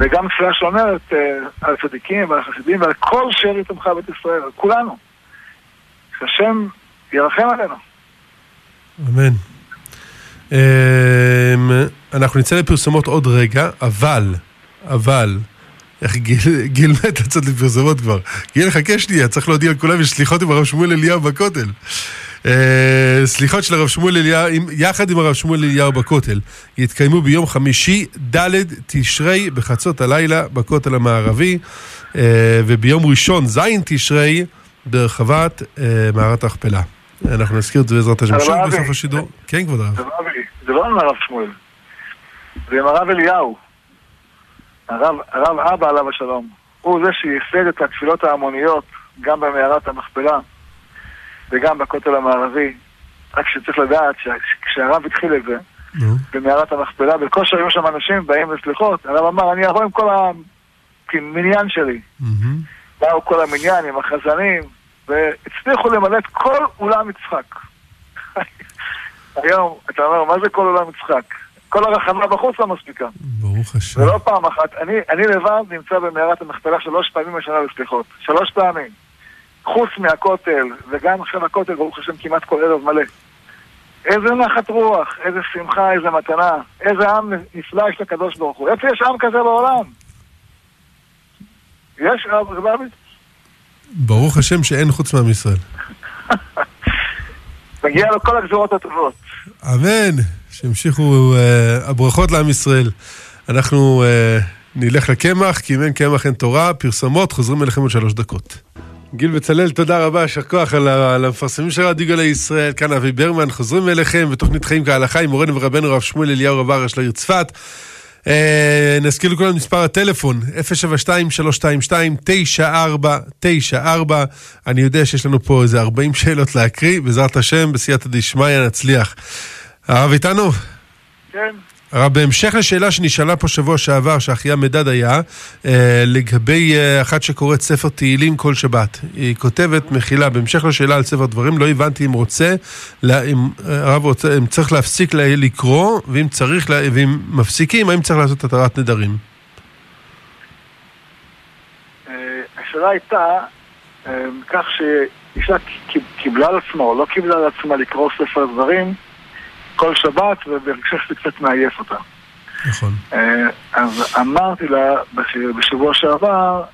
וגם תפילה שאומרת אה, על הצדיקים ועל החסידים ועל כל שארית עמך בית ישראל, על כולנו. שהשם ירחם עלינו. אמן. אמ, אנחנו נצא לפרסומות עוד רגע, אבל, אבל, איך גיל, גיל מת לצאת לפרסומות כבר. גיל, חכה שנייה, צריך להודיע לכולם, יש סליחות עם הרב שמואל אליהו בכותל. אה, סליחות של הרב שמואל אליהו, יחד עם הרב שמואל אליהו בכותל, יתקיימו ביום חמישי, ד' תשרי, בחצות הלילה, בכותל המערבי, אה, וביום ראשון, ז' תשרי, ברחבת אה, מערת הכפלה. אנחנו נזכיר את זה בעזרת השם שוב בסוף השידור. כן, כבוד הרב. זה לא עם הרב שמואל, זה עם הרב אליהו. הרב, הרב אבא עליו השלום. הוא זה שייסד את התפילות ההמוניות גם במערת המכפלה וגם בכותל המערבי. רק שצריך לדעת שכשהרב התחיל את זה, במערת המכפלה, בכושר היו שם אנשים באים לסליחות, הרב אמר, אני אבוא עם כל המניין שלי. באו כל המניין עם החזנים, והצליחו למלא את כל אולם יצחק. [LAUGHS] היום, אתה אומר, מה זה כל עולם יצחק? כל הרחבה בחוץ לא מספיקה. ברוך השם. ולא פעם אחת. אני, אני לבד נמצא במערת המכפלה שלוש פעמים בשנה לסליחות. שלוש פעמים. חוץ מהכותל, וגם אחרי הכותל, ברוך השם, כמעט כל ערב מלא. איזה נחת רוח, איזה שמחה, איזה מתנה, איזה עם נפלא יש לקדוש ברוך הוא. איפה יש עם כזה בעולם? יש רב רבי? ברוך השם שאין חוץ מעם ישראל. [LAUGHS] מגיע לו כל הגזורות הטובות. אמן. שימשיכו uh, הברכות לעם ישראל. אנחנו uh, נלך לקמח, כי אם אין קמח אין תורה, פרסומות, חוזרים אליכם עוד שלוש דקות. גיל בצלאל, תודה רבה, יישר כוח על, המפרסמים של רדיו גלי ישראל, כאן אבי ברמן, חוזרים אליכם בתוכנית חיים כהלכה עם מורנו ורבנו רב שמואל אליהו רב הראש לעיר צפת. אה, נזכיר לכולם מספר הטלפון, 072-322-9494. אני יודע שיש לנו פה איזה 40 שאלות להקריא, בעזרת השם, בסייעתא דשמיא נצליח. הרב איתנו? כן. הרב, בהמשך לשאלה שנשאלה פה שבוע שעבר, שאחיה מדד היה, אה, לגבי אה, אחת שקוראת ספר תהילים כל שבת. היא כותבת, מחילה, בהמשך לשאלה על ספר דברים, לא הבנתי אם רוצה, אם אה, הרב רוצה, אם צריך להפסיק לה, לקרוא, ואם צריך, ואם מפסיקים, האם צריך לעשות התרת נדרים? אה, השאלה הייתה אה, כך שאישה קיבלה על עצמה או לא קיבלה על עצמה לקרוא ספר דברים כל שבת, חושב שזה קצת מעייף אותה. נכון. אה, אז אמרתי לה בשבוע שעבר,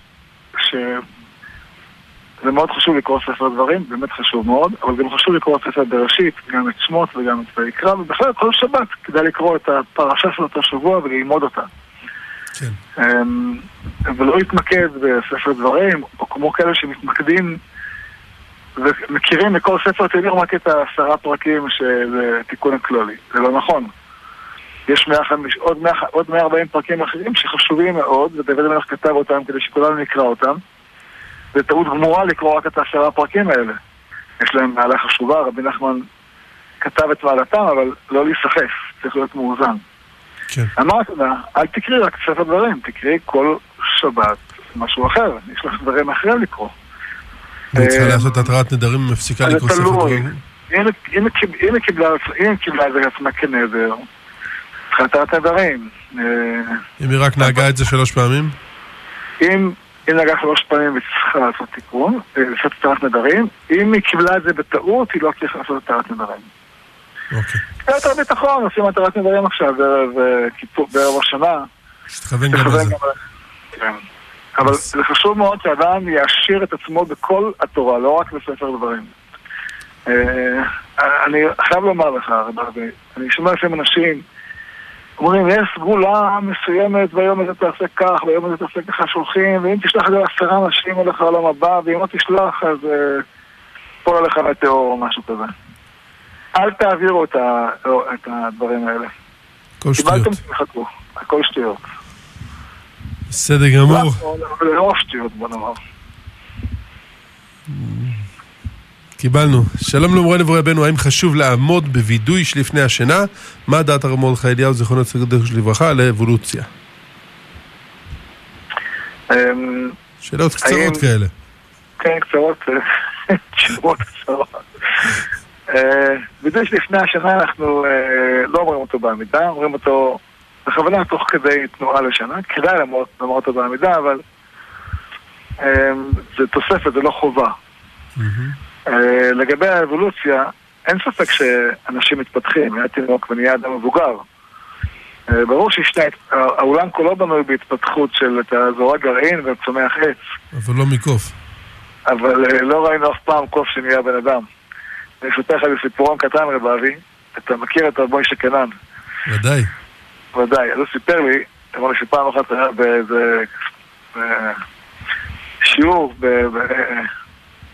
שזה מאוד חשוב לקרוא ספר דברים, באמת חשוב מאוד, אבל גם חשוב לקרוא ספר בראשית, גם את שמות וגם את ויקרא, ובכלל כל שבת כדאי לקרוא את הפרשה של אותו שבוע וללמוד אותה. כן. אמ, ולא להתמקד בספר דברים, או כמו כאלה שמתמקדים ומכירים מכל ספר תהילים רק את העשרה פרקים של תיקון הכללי. זה לא נכון. יש 150, עוד, 100, עוד 140 פרקים אחרים שחשובים מאוד, ודוד המלך כתב אותם כדי שכולנו נקרא אותם. זה טעות גמורה לקרוא רק את העשרה הפרקים האלה. יש להם מעלה חשובה, רבי נחמן כתב את מעלתם, אבל לא להיסחף, צריך להיות מאוזן. כן. אמרתי לה, אל תקראי רק ספר דברים, תקראי כל שבת משהו אחר, יש לך דברים אחרים לקרוא. היא צריכה לעשות התרעת נדרים אם מפסיקה לקרוא ספר דברים? אם היא קיבלה את זה לעצמה כנדר, צריכה התרת נדרים. אם היא רק נהגה את זה שלוש פעמים? אם היא נהגה שלוש פעמים וצריכה לעשות תיקון, לעשות התרת נדרים, אם היא קיבלה את זה בטעות, היא לא צריכה לעשות התרת נדרים. אוקיי. יותר ביטחון, עושים התרת נדרים עכשיו בערב השנה. שתכוון גם לזה. אבל זה חשוב מאוד שאדם יעשיר את עצמו בכל התורה, לא רק בספר דברים. אני חייב לומר לך, אני שומע לפעמים אנשים אומרים, יש סגולה מסוימת, ביום הזה תעשה כך, ביום הזה תעשה ככה, שולחים, ואם תשלח את זה לעשרה אנשים הולך לעולם הבא, ואם לא תשלח, אז פול עליך מטאור או משהו כזה. אל תעבירו את הדברים האלה. הכל שטויות. קיבלתם, תמחקו. הכל שטויות. בסדר גמור. לא בוא נאמר. קיבלנו. שלום למורנו ורבנו, האם חשוב לעמוד בווידוי שלפני השינה? מה דעת הרב מרדכי אליהו, זיכרונו לצדק לברכה, על האבולוציה? שאלות קצרות כאלה. כן, קצרות, [LAUGHS] תשובות קצרות. וידוי שלפני השינה אנחנו לא אומרים אותו בעמידה, אומרים אותו בכוונה תוך כדי תנועה לשנה, כדאי לומר אותו בעמידה, אבל זה תוספת, זה לא חובה. לגבי האבולוציה, אין ספק שאנשים מתפתחים, היה תינוק ונהיה אדם מבוגר. ברור שהעולם כולו בנוי בהתפתחות של אתה זורק גרעין וצומח עץ. אבל לא מקוף. אבל לא ראינו אף פעם קוף שנהיה בן אדם. אני אספר לך בסיפורון קטן, רב אבי, אתה מכיר את רב מוישה קנן. ודאי. ודאי, אז הוא סיפר לי, אמר לי שפעם אחת היה באיזה שיעור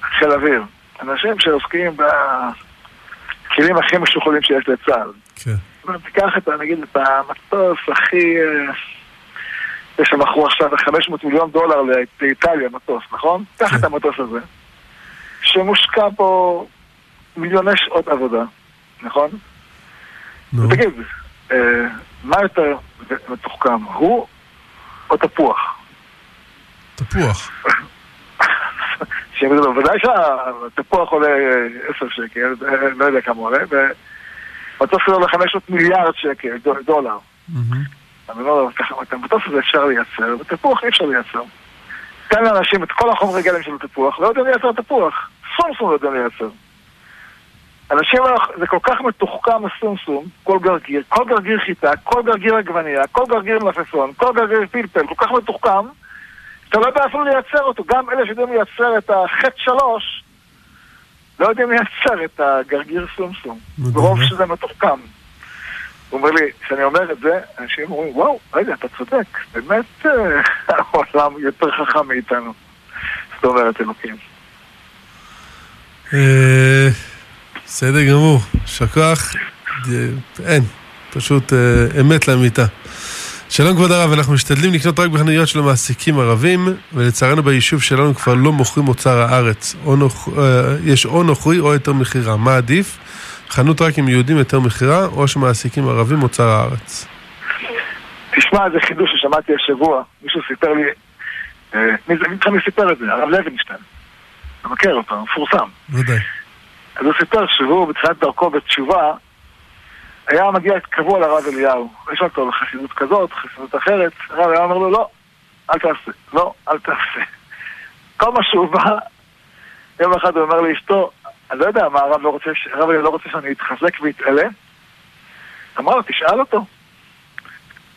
בחיל אוויר. אנשים שעוסקים בכלים הכי משוכללים שיש לצה"ל. כן. תיקח את, נגיד, את המטוס הכי... זה שמכרו עכשיו 500 מיליון דולר לאיטליה, מטוס, נכון? קח את המטוס הזה, שמושקע פה מיליוני שעות עבודה, נכון? נו. ותגיד, מה יותר מתוחכם, הוא או תפוח? תפוח. [LAUGHS] בוודאי שהתפוח עולה 10 שקל, לא יודע כמה עולה, ומטוס עולה 500 מיליארד שקל, דולר. אני לא יודע, את המטוס הזה אפשר לייצר, ותפוח אי אפשר לייצר. תן לאנשים את כל החומרי גלם של התפוח, לא יודעים לייצר תפוח. סום סום לא יודעים לייצר. אנשים, זה כל כך מתוחכם הסומסום, כל גרגיר, כל גרגיר חיטה, כל גרגיר עגבנייה, כל גרגיר מלפפון, כל גרגיר פלפל, כל כך מתוחכם, שאתה לא יודע אפילו לייצר אותו. גם אלה שיודעים לייצר את החטא שלוש, לא יודעים לייצר את הגרגיר סומסום. ברוב שזה מתוחכם. הוא אומר לי, כשאני אומר את זה, אנשים אומרים, וואו, רגע, אתה צודק, באמת אה, [LAUGHS] העולם יותר חכם מאיתנו. זאת אומרת, אלוקים. בסדר גמור, יישר כוח. אה, אין, פשוט אה, אמת לאמיתה. שלום כבוד הרב, אנחנו משתדלים לקנות רק בחנויות של המעסיקים ערבים, ולצערנו ביישוב שלנו כבר לא מוכרים אוצר הארץ. או נוכ... אה, יש או נוכרי או היתר מכירה. מה עדיף? חנות רק עם יהודים היתר מכירה, או שמעסיקים ערבים אוצר הארץ. תשמע, זה חידוש ששמעתי השבוע, מישהו סיפר לי, מי זה, מי סיפר את זה? הרב לוינשטיין. אתה מכיר אותו, מפורסם. ודאי. אז הוא סיפר שהוא בתחילת דרכו בתשובה, היה מגיע קבוע לרב אליהו. יש אותו חסידות כזאת, חסידות אחרת, הרב היה אומר לו, לא, אל תעשה, לא, אל תעשה. כל מה שהוא בא, יום אחד הוא אומר לאשתו, אני לא יודע מה הרב לא רוצה, הרב אליהו לא רוצה שאני אתחזק ואתעלה. אמר לו, תשאל אותו.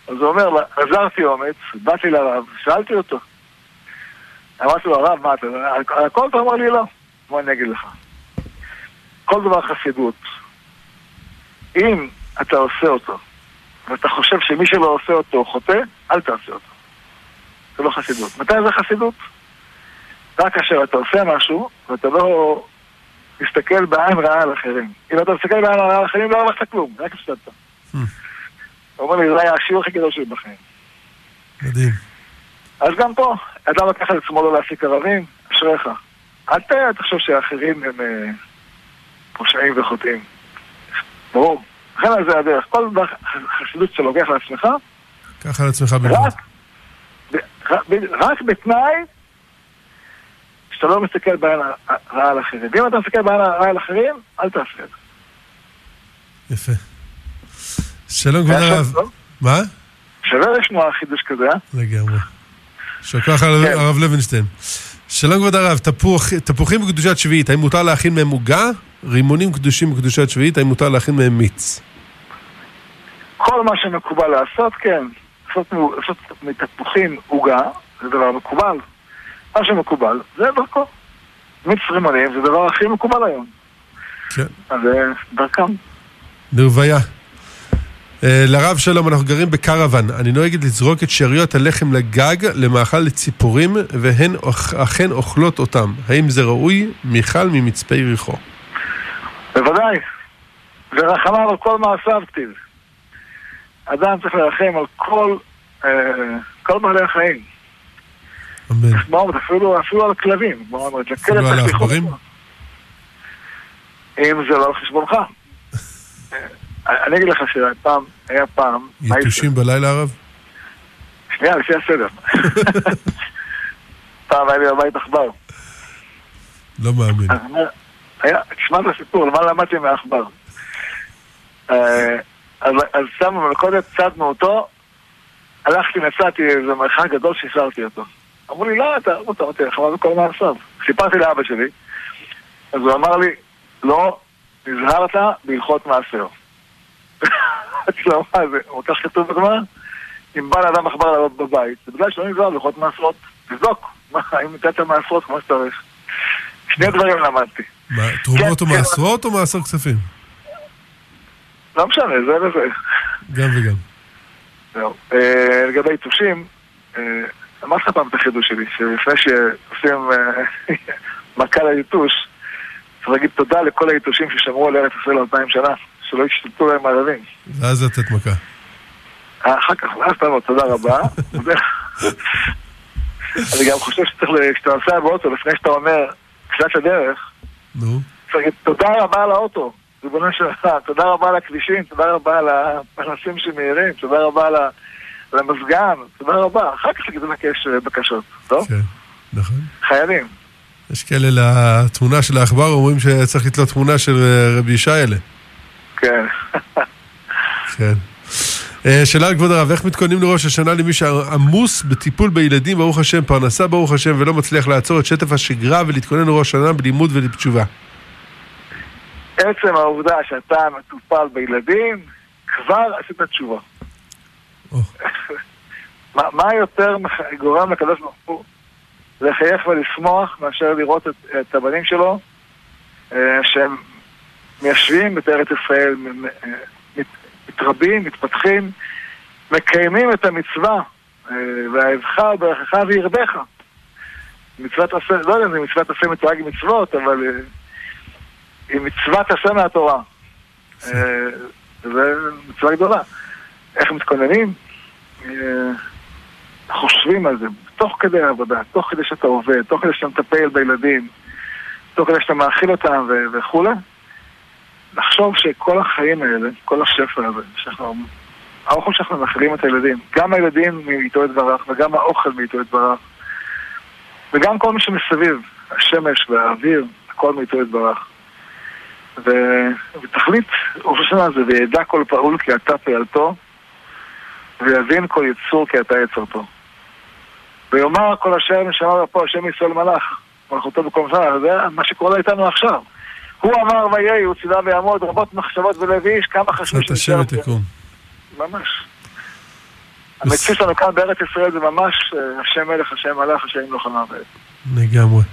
אז הוא אומר, עזרתי אומץ, באתי לרב, שאלתי אותו. אמרתי לו, הרב, מה אתה, על הכל אתה אומר לי לא. בוא אני אגיד לך. כל דבר חסידות, אם אתה עושה אותו, ואתה חושב שמי שלא עושה אותו חוטא, אל תעשה אותו. זה לא חסידות. מתי זה חסידות? רק כאשר אתה עושה משהו, ואתה לא מסתכל בעין רעה על אחרים. אם אתה מסתכל בעין רעה על אחרים, לא הרווחת כלום, רק הפסדת. Hmm. הוא אומר לי, זה היה השיעור הכי גדול שלי בחיים. מדהים. אז גם פה, אדם לקח על עצמו לא להעסיק ערבים, אשריך. אל תחשוב שהאחרים הם אה, פושעים וחוטאים. ברור. לכן זה הדרך. כל חסידות שאתה לוקח לעצמך, קח על עצמך בלבד. רק, בתנאי שאתה לא מסתכל בעין ה- רעה על אחרים. ואם אתה מסתכל בעין רעה על אחרים, אל תעשה את זה. יפה. שלום כבוד הרב. מה? שווה לשמוע חידוש כזה, אה? לגמרי. יישר כוח הרב כן. הרב לוינשטיין. שלום כבוד הרב, תפוח- תפוחים בקדושת שביעית, האם מותר להכין מהם עוגה? רימונים קדושים בקדושת שביעית, האם מותר להכין מהם מיץ? כל מה שמקובל לעשות, כן. לעשות, לעשות מתפוחים עוגה, זה דבר מקובל. מה שמקובל, זה דרכו. מיץ רימונים זה הדבר הכי מקובל היום. כן. אז דרכם. לרוויה. אה, לרב שלום, אנחנו גרים בקרוון. אני נוהגת לזרוק את שאריות הלחם לגג למאכל לציפורים, והן אכן אוכלות אותם. האם זה ראוי? מיכל ממצפה יריחו. בוודאי. ורחמיו על כל מעשיו כתיב. אדם צריך לרחם על כל, אה, כל בעלי החיים. אמן. אפילו, אפילו על כלבים. אפילו על העכברים? אם זה לא על חשבונך. אה, אני אגיד לך שפעם, היה פעם, יתושים בלילה הרב? שנייה, לפי הסדר. [LAUGHS] פעם היה לי בבית עכבר. לא מאמין. היה, תשמע את הסיפור, מה למדתי מהעכבר? אה, אז שמו מלכודת, צדנו אותו, הלכתי, נסעתי איזה מרחק גדול, שהסרתי אותו. אמרו לי, לא, אתה, אתה, אמרתי, לך, מה זה כל מעשיו? סיפרתי לאבא שלי, אז הוא אמר לי, לא, נזהרת בהלכות מעשהו. [LAUGHS] אמרתי לו, מה זה, הוא כך כתוב בגמרא? אם בא לאדם עכבר לעלות בבית, זה בגלל שלא נזהר בהלכות מעשרות. תבדוק, האם נתת מעשרות כמו שצריך. שני דברים למדתי. מה, תרומות או כן, כן. מעשרות או מעשר כספים? לא משנה, זה וזה. גם וגם. זהו. אה, לגבי יתושים, אה, אמרתי לך פעם את החידוש שלי, שלפני שעושים אה, [LAUGHS] מכה ליתוש, צריך להגיד תודה לכל היתושים ששמרו על ארץ ישראל אלפיים שנה, שלא ישתתו להם ערבים. ואז לתת מכה. אה, אחר כך, ואז אומר תודה רבה. [LAUGHS] [LAUGHS] אני גם חושב שצריך, כשאתה נוסע באוטו, לפני שאתה אומר קצת הדרך, נו. צריך להגיד תודה רבה על האוטו, ריבונו של עולם, תודה רבה על הכבישים, תודה רבה על הפנסים שמאירים, תודה רבה על המזגן, תודה רבה. אחר כך תגיד לבקש אה, בקשות, טוב? כן, נכון. חיילים. יש כאלה לתמונה של העכבר, אומרים שצריך לתלות תמונה של אה, רבי ישעיאלה. כן. כן. אה, שאלה לכבוד הרב, איך מתכוננים לראש השנה למי שעמוס בטיפול בילדים, ברוך השם, פרנסה ברוך השם, ולא מצליח לעצור את שטף השגרה ולהתכונן לראש השנה בלימוד ולתשובה? עצם העובדה שאתה מטופל בילדים, כבר עשית תשובה. [LAUGHS] מה, מה יותר גורם לקדוש ברוך הוא לחייך ולשמוח מאשר לראות את, את הבנים שלו אה, שהם מיישבים את ארץ ישראל, אה, מתרבים, מתפתחים, מקיימים את המצווה, אה, ואהבך ברכך וירבך. מצוות עשה, לא יודע אם זה מצוות עשה מתואג עם מצוות, אבל אה, היא מצוות עשה מהתורה. אה, זה מצווה גדולה. איך מתכוננים? אה, חושבים על זה, תוך כדי העבודה, תוך כדי שאתה עובד, תוך כדי שאתה מטפל בילדים, תוך כדי שאתה מאכיל אותם וכולי. לחשוב שכל החיים האלה, כל השפע הזה, שאנחנו, האוכל שאנחנו מאכילים את הילדים, גם הילדים מאיתו יתברך וגם האוכל מאיתו יתברך, וגם כל מי שמסביב, השמש והאוויר, הכל מאיתו יתברך. ו- ותכלית השנה זה וידע כל פעול כי אתה פעלתו, ויבין כל יצור כי אתה יצרתו. ויאמר כל אשר נשמע פה השם ישראל מלאך, מלכותו בכל מסע, זה מה שקורה איתנו עכשיו. הוא אמר ויהי, הוא ציווה ויעמוד, רבות מחשבות ולב איש, כמה חשבו קצת השם תקום. ממש. המציאות שלנו כאן בארץ ישראל זה ממש אה, השם מלך, השם מלאך, השם לוחמה ועד. לגמרי.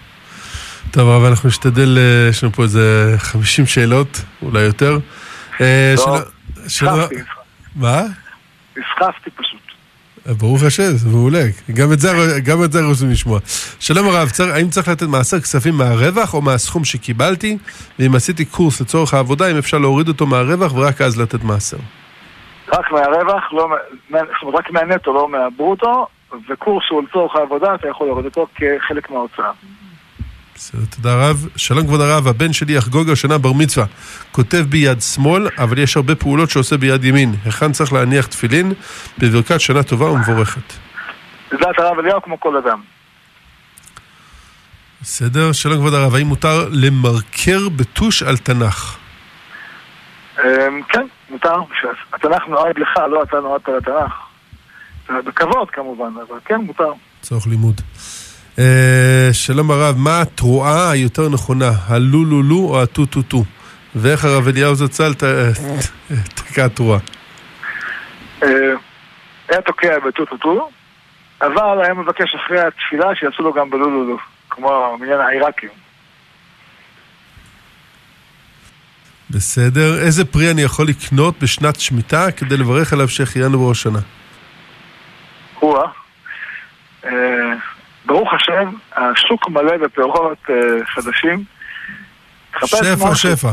טוב, אבל אנחנו נשתדל, אה, יש לנו פה איזה 50 שאלות, אולי יותר. אה, לא, נסחפתי, מה? נסחפתי פשוט. ברוך השם, זה מעולה. גם את זה, גם את זה רוצים לשמוע. שלום הרב, צר, האם צריך לתת מעשר כספים מהרווח או מהסכום שקיבלתי? ואם עשיתי קורס לצורך העבודה, אם אפשר להוריד אותו מהרווח ורק אז לתת מעשר. רק מהרווח, לא, רק מהנטו, לא מהברוטו, וקורס הוא לצורך העבודה, אתה יכול להוריד אותו כחלק מההוצאה. בסדר, תודה רב. שלום כבוד הרב, הבן שלי יחגוג השנה בר מצווה. כותב ביד שמאל, אבל יש הרבה פעולות שעושה ביד ימין. היכן צריך להניח תפילין? בברכת שנה טובה ומבורכת. לדעת הרב אליהו כמו כל אדם. בסדר, שלום כבוד הרב, האם מותר למרקר בטוש על תנ"ך? אמ, כן, מותר. התנ"ך נועד לך, לא אתה נועדת לתנ"ך. בכבוד כמובן, אבל כן, מותר. לצורך לימוד. אה, שלום הרב, מה התרועה היותר נכונה, הלולולו או הטו-טו-טו? ואיך הרב אליהו זצ"ל תקע תרועה? אה, היה תוקע בטו-טו-טו, אבל היה מבקש אחרי התפילה שיעשו לו גם בלולולו, כמו מניין העיראקים. בסדר. איזה פרי אני יכול לקנות בשנת שמיטה כדי לברך עליו שהחיינו בראש השנה? הוא אה, ברוך השם, השוק מלא בפירות אה, חדשים. שפע. שפע.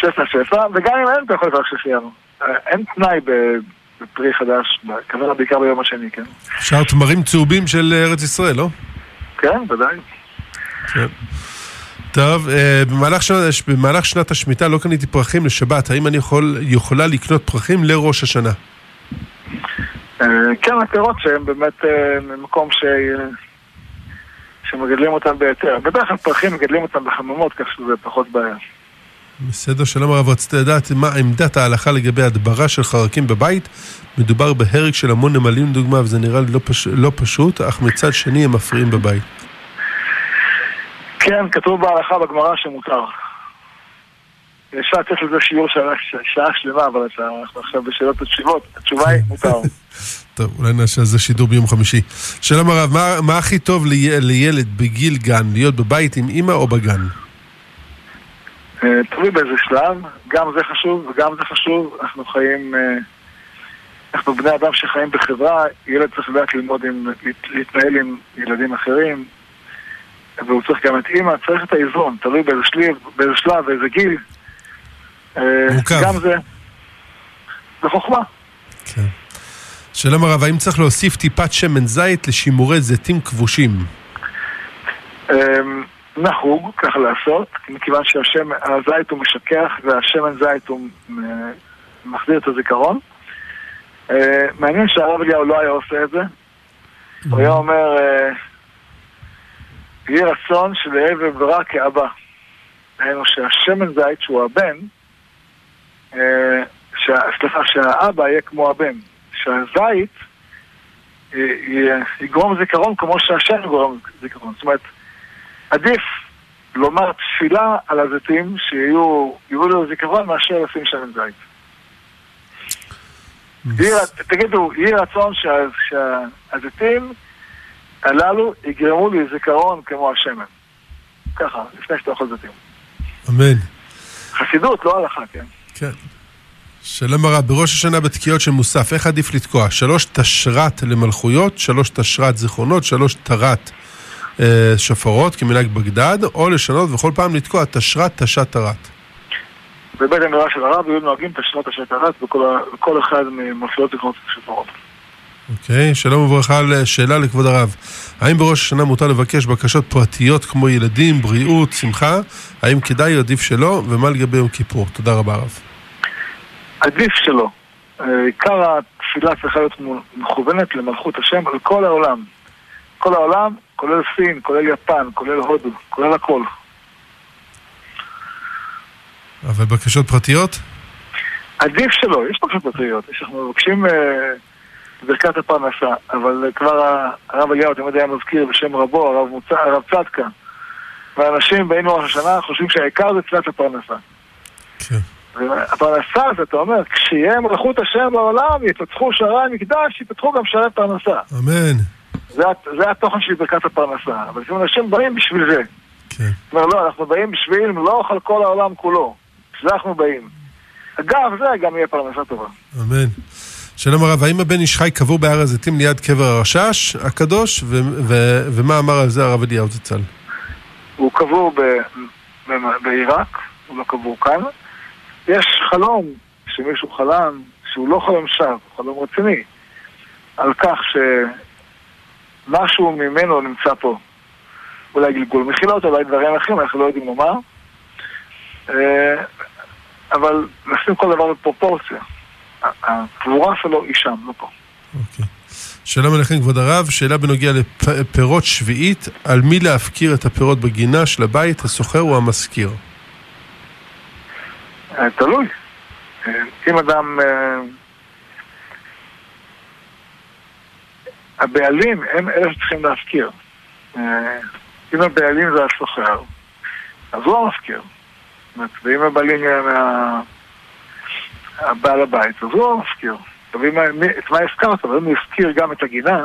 שפע שפע, וגם אם אין, אתה יכול לברך שהחיינו. אה, אין תנאי בפרי חדש, כוונה בעיקר ביום השני, כן? אפשר תמרים צהובים של ארץ ישראל, לא? כן, ודאי. כן. טוב, אה, במהלך, שנת, במהלך שנת השמיטה לא קניתי פרחים לשבת, האם אני יכול, יכולה לקנות פרחים לראש השנה? כן, הפירות שהם באמת ממקום ש... שמגדלים אותם בהיתר. בדרך כלל פרחים מגדלים אותם בחממות, כך שזה פחות בעיה. בסדר, שלום הרב, רציתי לדעת מה עמדת ההלכה לגבי הדברה של חרקים בבית. מדובר בהרג של המון נמלים לדוגמה, וזה נראה לי לא, פש... לא פשוט, אך מצד שני הם מפריעים בבית. כן, כתוב בהלכה בגמרא שמותר. אפשר לתת לזה שיעור שעה, שלמה, אבל אנחנו עכשיו בשאלות ותשובות. התשובה היא מותר. [LAUGHS] טוב, אולי נעשה על זה שידור ביום חמישי. שלום הרב, מה, מה הכי טוב לי, לילד בגיל גן, להיות בבית עם אימא או בגן? אה, תלוי באיזה שלב, גם זה חשוב וגם זה חשוב. אנחנו חיים, אה, אנחנו בני אדם שחיים בחברה, ילד צריך לדעת ללמוד עם, להת- להתנהל עם ילדים אחרים, והוא צריך גם את אימא, צריך את האיזון, תלוי באיזה שלב, באיזה גיל. אה, מורכב. גם זה, זה חוכמה. כן. שלום הרב, האם צריך להוסיף טיפת שמן זית לשימורי זיתים כבושים? אמ, נהוג ככה לעשות, מכיוון שהזית הוא משכך והשמן זית הוא אה, מחזיר את הזיכרון. אה, מעניין שהרב אליהו לא היה עושה את זה. הוא היה אומר, יהי רצון שלאהב וברא כאבא. דהיינו שהשמן זית שהוא הבן, סליחה, שהאבא יהיה כמו הבן. שהזית אה, יגרום זיכרון כמו שהשם יגרום זיכרון. זאת אומרת, עדיף לומר תפילה על הזיתים שיהיו, יהיו לו זיכרון מאשר לשים שמן זית. תגידו, יהי רצון שה- שהזיתים הללו יגרמו לי זיכרון כמו השמן. ככה, לפני שאתה אוכל זיתים. אמן. חסידות, לא הלכה, כן. כן. שלום הרב, בראש השנה בתקיעות של מוסף, איך עדיף לתקוע? שלוש תשרת למלכויות, שלוש תשרת זיכרונות, שלוש תרת אה, שופרות כמנהג בגדד, או לשנות וכל פעם לתקוע תשרת תשת תרת. בבית המדרש של הרב היו נוהגים תשרת תשת תרת בכל אחד ממפליות זיכרונות ושופרות. אוקיי, שלום וברכה, שאלה לכבוד הרב. האם בראש השנה מותר לבקש בקשות פרטיות כמו ילדים, בריאות, שמחה? האם כדאי או עדיף שלא? ומה לגבי יום כיפור? תודה רבה הרב. עדיף שלא. אה, עיקר התפילה צריכה להיות מכוונת למלכות השם על כל העולם. כל העולם, כולל סין, כולל יפן, כולל הודו, כולל הכל. אבל בקשות פרטיות? עדיף שלא, יש בקשות פרטיות. יש- אנחנו מבקשים אה, ברכת הפרנסה, אבל אה, כבר הרב אליהו תמיד היה מזכיר בשם רבו, הרב, מוצ... הרב צדקה. ואנשים באים לראש השנה חושבים שהעיקר זה תפילת הפרנסה. כן. הפרנסה, אז אתה אומר, כשיהיה מלכות השם בעולם, יפתחו שערי המקדש, יפתחו גם שערי פרנסה. אמן. זה, זה התוכן של ברכת הפרנסה. אבל לפעמים אנשים באים בשביל זה. כן. זאת אומרת, לא, אנחנו באים בשביל מלוך על כל העולם כולו. בשביל זה אנחנו באים. אגב, זה גם יהיה פרנסה טובה. אמן. שלום הרב, האם הבן איש חי קבור בהר הזיתים ליד קבר הרשש הקדוש? ו- ו- ומה אמר על זה הרב אליהו זצ"ל? הוא קבור ב, ב, בעיראק, הוא לא קבור כאן. יש חלום שמישהו חלם, שהוא לא חלום שווא, חלום רציני, על כך שמשהו ממנו נמצא פה. אולי גלגול מחילות, אולי דברים אחרים, אנחנו לא יודעים לומר. אה, אבל נשים כל דבר בפרופורציה. הקבורה שלו היא שם, לא פה. אוקיי. שלום עליכם כבוד הרב, שאלה בנוגע לפירות שביעית, על מי להפקיר את הפירות בגינה של הבית, הסוחר או המשכיר? אה, תלוי. אה, אם אדם... אה, הבעלים הם אלה שצריכים להפקיר. אה, אם הבעלים זה הסוחר, אז הוא אומרת, ואם הבעלים הם. הבעל הבית, אז הוא המפקיר. ואם ה- מי- את מה הזכרת, אבל אם הוא הזכיר גם את הגינה,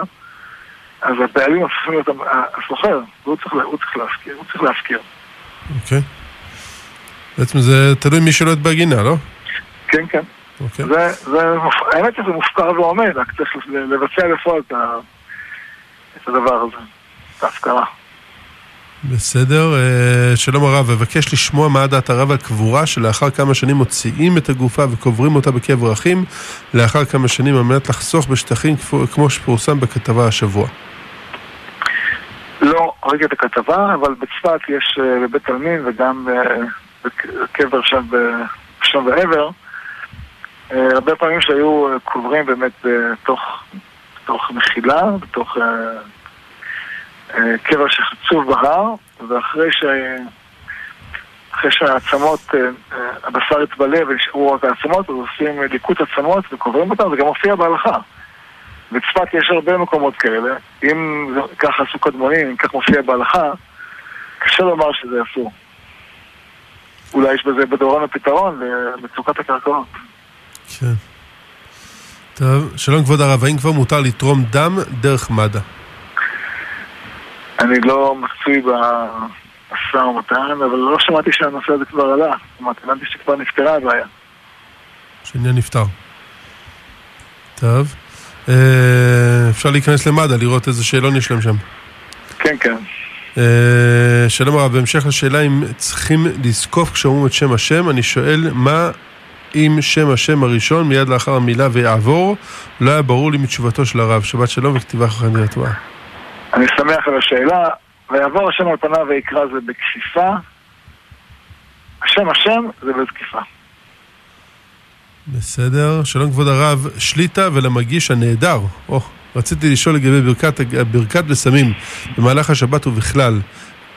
אז הבעלים הופכים להיות הסוחר, והוא צריך, לה- הוא צריך להפקיר, הוא צריך להפקיר. אוקיי. בעצם זה תלוי מי שולט בגינה, לא? כן, כן. אוקיי. זה, זה, האמת שזה מופקר ועומד, רק צריך לבצע בפועל את, ה- את הדבר הזה, את ההפקרה. בסדר. אה, שלום הרב, אבקש לשמוע מה דעת הרב על קבורה שלאחר כמה שנים מוציאים את הגופה וקוברים אותה בקבר אחים לאחר כמה שנים על מנת לחסוך בשטחים כמו שפורסם בכתבה השבוע. לא ראיתי את הכתבה, אבל בצפת יש אה, בבית עלמין וגם בקבר שם בשם ועבר, אה, הרבה פעמים שהיו אה, קוברים באמת בתוך, בתוך מחילה, בתוך אה, קבר שחצוב בהר, ואחרי ש... אחרי שהעצמות, הבשר יתבלה ונשארו רק העצמות, אז עושים ליקוט עצמות וקוברים אותם, זה גם מופיע בהלכה. בצפת יש הרבה מקומות כאלה. אם ככה עשו קדמונים, אם כך מופיע בהלכה, קשה לומר שזה אסור. אולי יש בזה בדורון הפתרון למצוקת הקרקעות. כן. טוב, שלום כבוד הרב, האם כבר מותר לתרום דם דרך מד"א? אני לא מצוי במשא ומתן, אבל לא שמעתי שהנושא הזה כבר עלה. זאת אומרת, הבנתי שכבר נפתרה הבעיה. שעניין נפתר. טוב. אה, אפשר להיכנס למד"א, לראות איזה שאלון יש להם שם. כן, כן. אה, שלום הרב, בהמשך לשאלה אם צריכים לזקוף כשאומרים את שם השם, אני שואל מה אם שם השם הראשון מיד לאחר המילה ויעבור, לא היה ברור לי מתשובתו של הרב. שבת שלום וכתיבה חכם יתבעה. אני שמח על השאלה. ויעבור השם על פניו ויקרא זה בכפיפה. השם השם זה בזקיפה. בסדר, שלום כבוד הרב, שליטה ולמגיש הנהדר. או, רציתי לשאול לגבי ברכת, ברכת בשמים במהלך השבת ובכלל.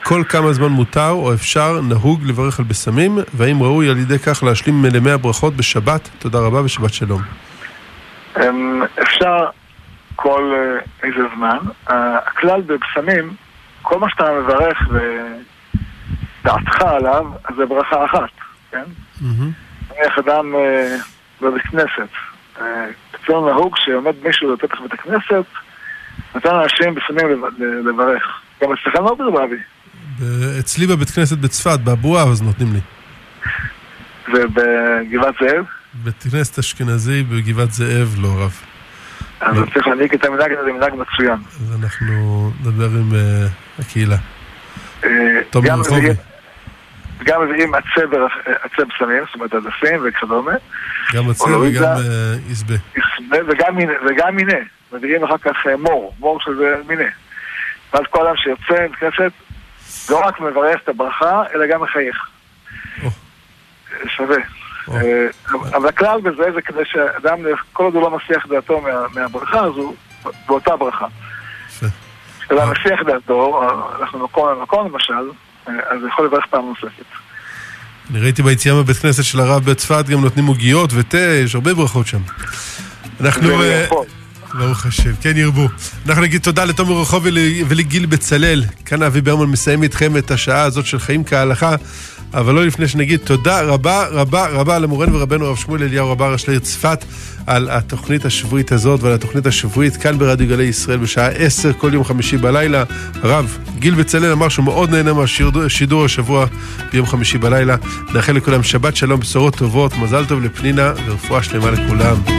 כל כמה זמן מותר או אפשר נהוג לברך על בשמים, והאם ראוי על ידי כך להשלים מלמי הברכות בשבת? תודה רבה ושבת שלום. אמ, אפשר כל אה, איזה זמן. אה, הכלל בבשמים, כל מה שאתה מברך ודעתך עליו, אז זה ברכה אחת, כן? מהמם. נניח אדם אה, בבית כנסת. אצלנו נהוג שעומד מישהו בפתח בית הכנסת, נותן לאנשים בפנים לברך. גם אצלכם לא ברבבי. ב- אצלי בבית כנסת בצפת, באבואה, אז נותנים לי. ובגבעת זאב, בית כנסת אשכנזי בגבעת זאב, לא רב. אז צריך להנהיג את המנהג הזה, זה מנהג מצוין. אז אנחנו נדבר עם אה, הקהילה. אה, תומר רחובי. גם מביאים עצב עצב סמים, זאת אומרת הדפים וכדומה, גם או וגם אה, יסבה. וגם מיני. מביאים אחר כך אה, מור, מור שזה מיני. ואז כל אדם שיוצא מבית כנסת, לא רק מברך את הברכה, אלא גם מחייך. שווה. אה, אבל הכלל בזה זה כדי שאדם, כל עוד הוא לא מסיח דעתו מה- מהברכה הזו, באותה ברכה. כשאדם מסיח דעתו, אה, אנחנו מקום למקום למשל, אה, אז יכול לברך פעם נוספת. אני ראיתי ביציאה מבית כנסת של הרב בצפת גם נותנים עוגיות ותה, יש הרבה ברכות שם. אנחנו... אה. ברוך השם, כן ירבו. אנחנו נגיד תודה לתומר רחובי ול- ולגיל בצלאל. כאן אבי ברמן מסיים איתכם את השעה הזאת של חיים כהלכה, אבל לא לפני שנגיד תודה רבה רבה רבה למורנו ורבנו הרב שמואל אליהו רבה ראש לעיר צפת על התוכנית השבועית הזאת ועל התוכנית השבועית כאן ברדיו גלי ישראל בשעה 10 כל יום חמישי בלילה. הרב גיל בצלאל אמר שהוא מאוד נהנה מהשידור השבוע ביום חמישי בלילה. נאחל לכולם שבת שלום, בשורות טובות, מזל טוב לפנינה ורפואה שלמה לכולם.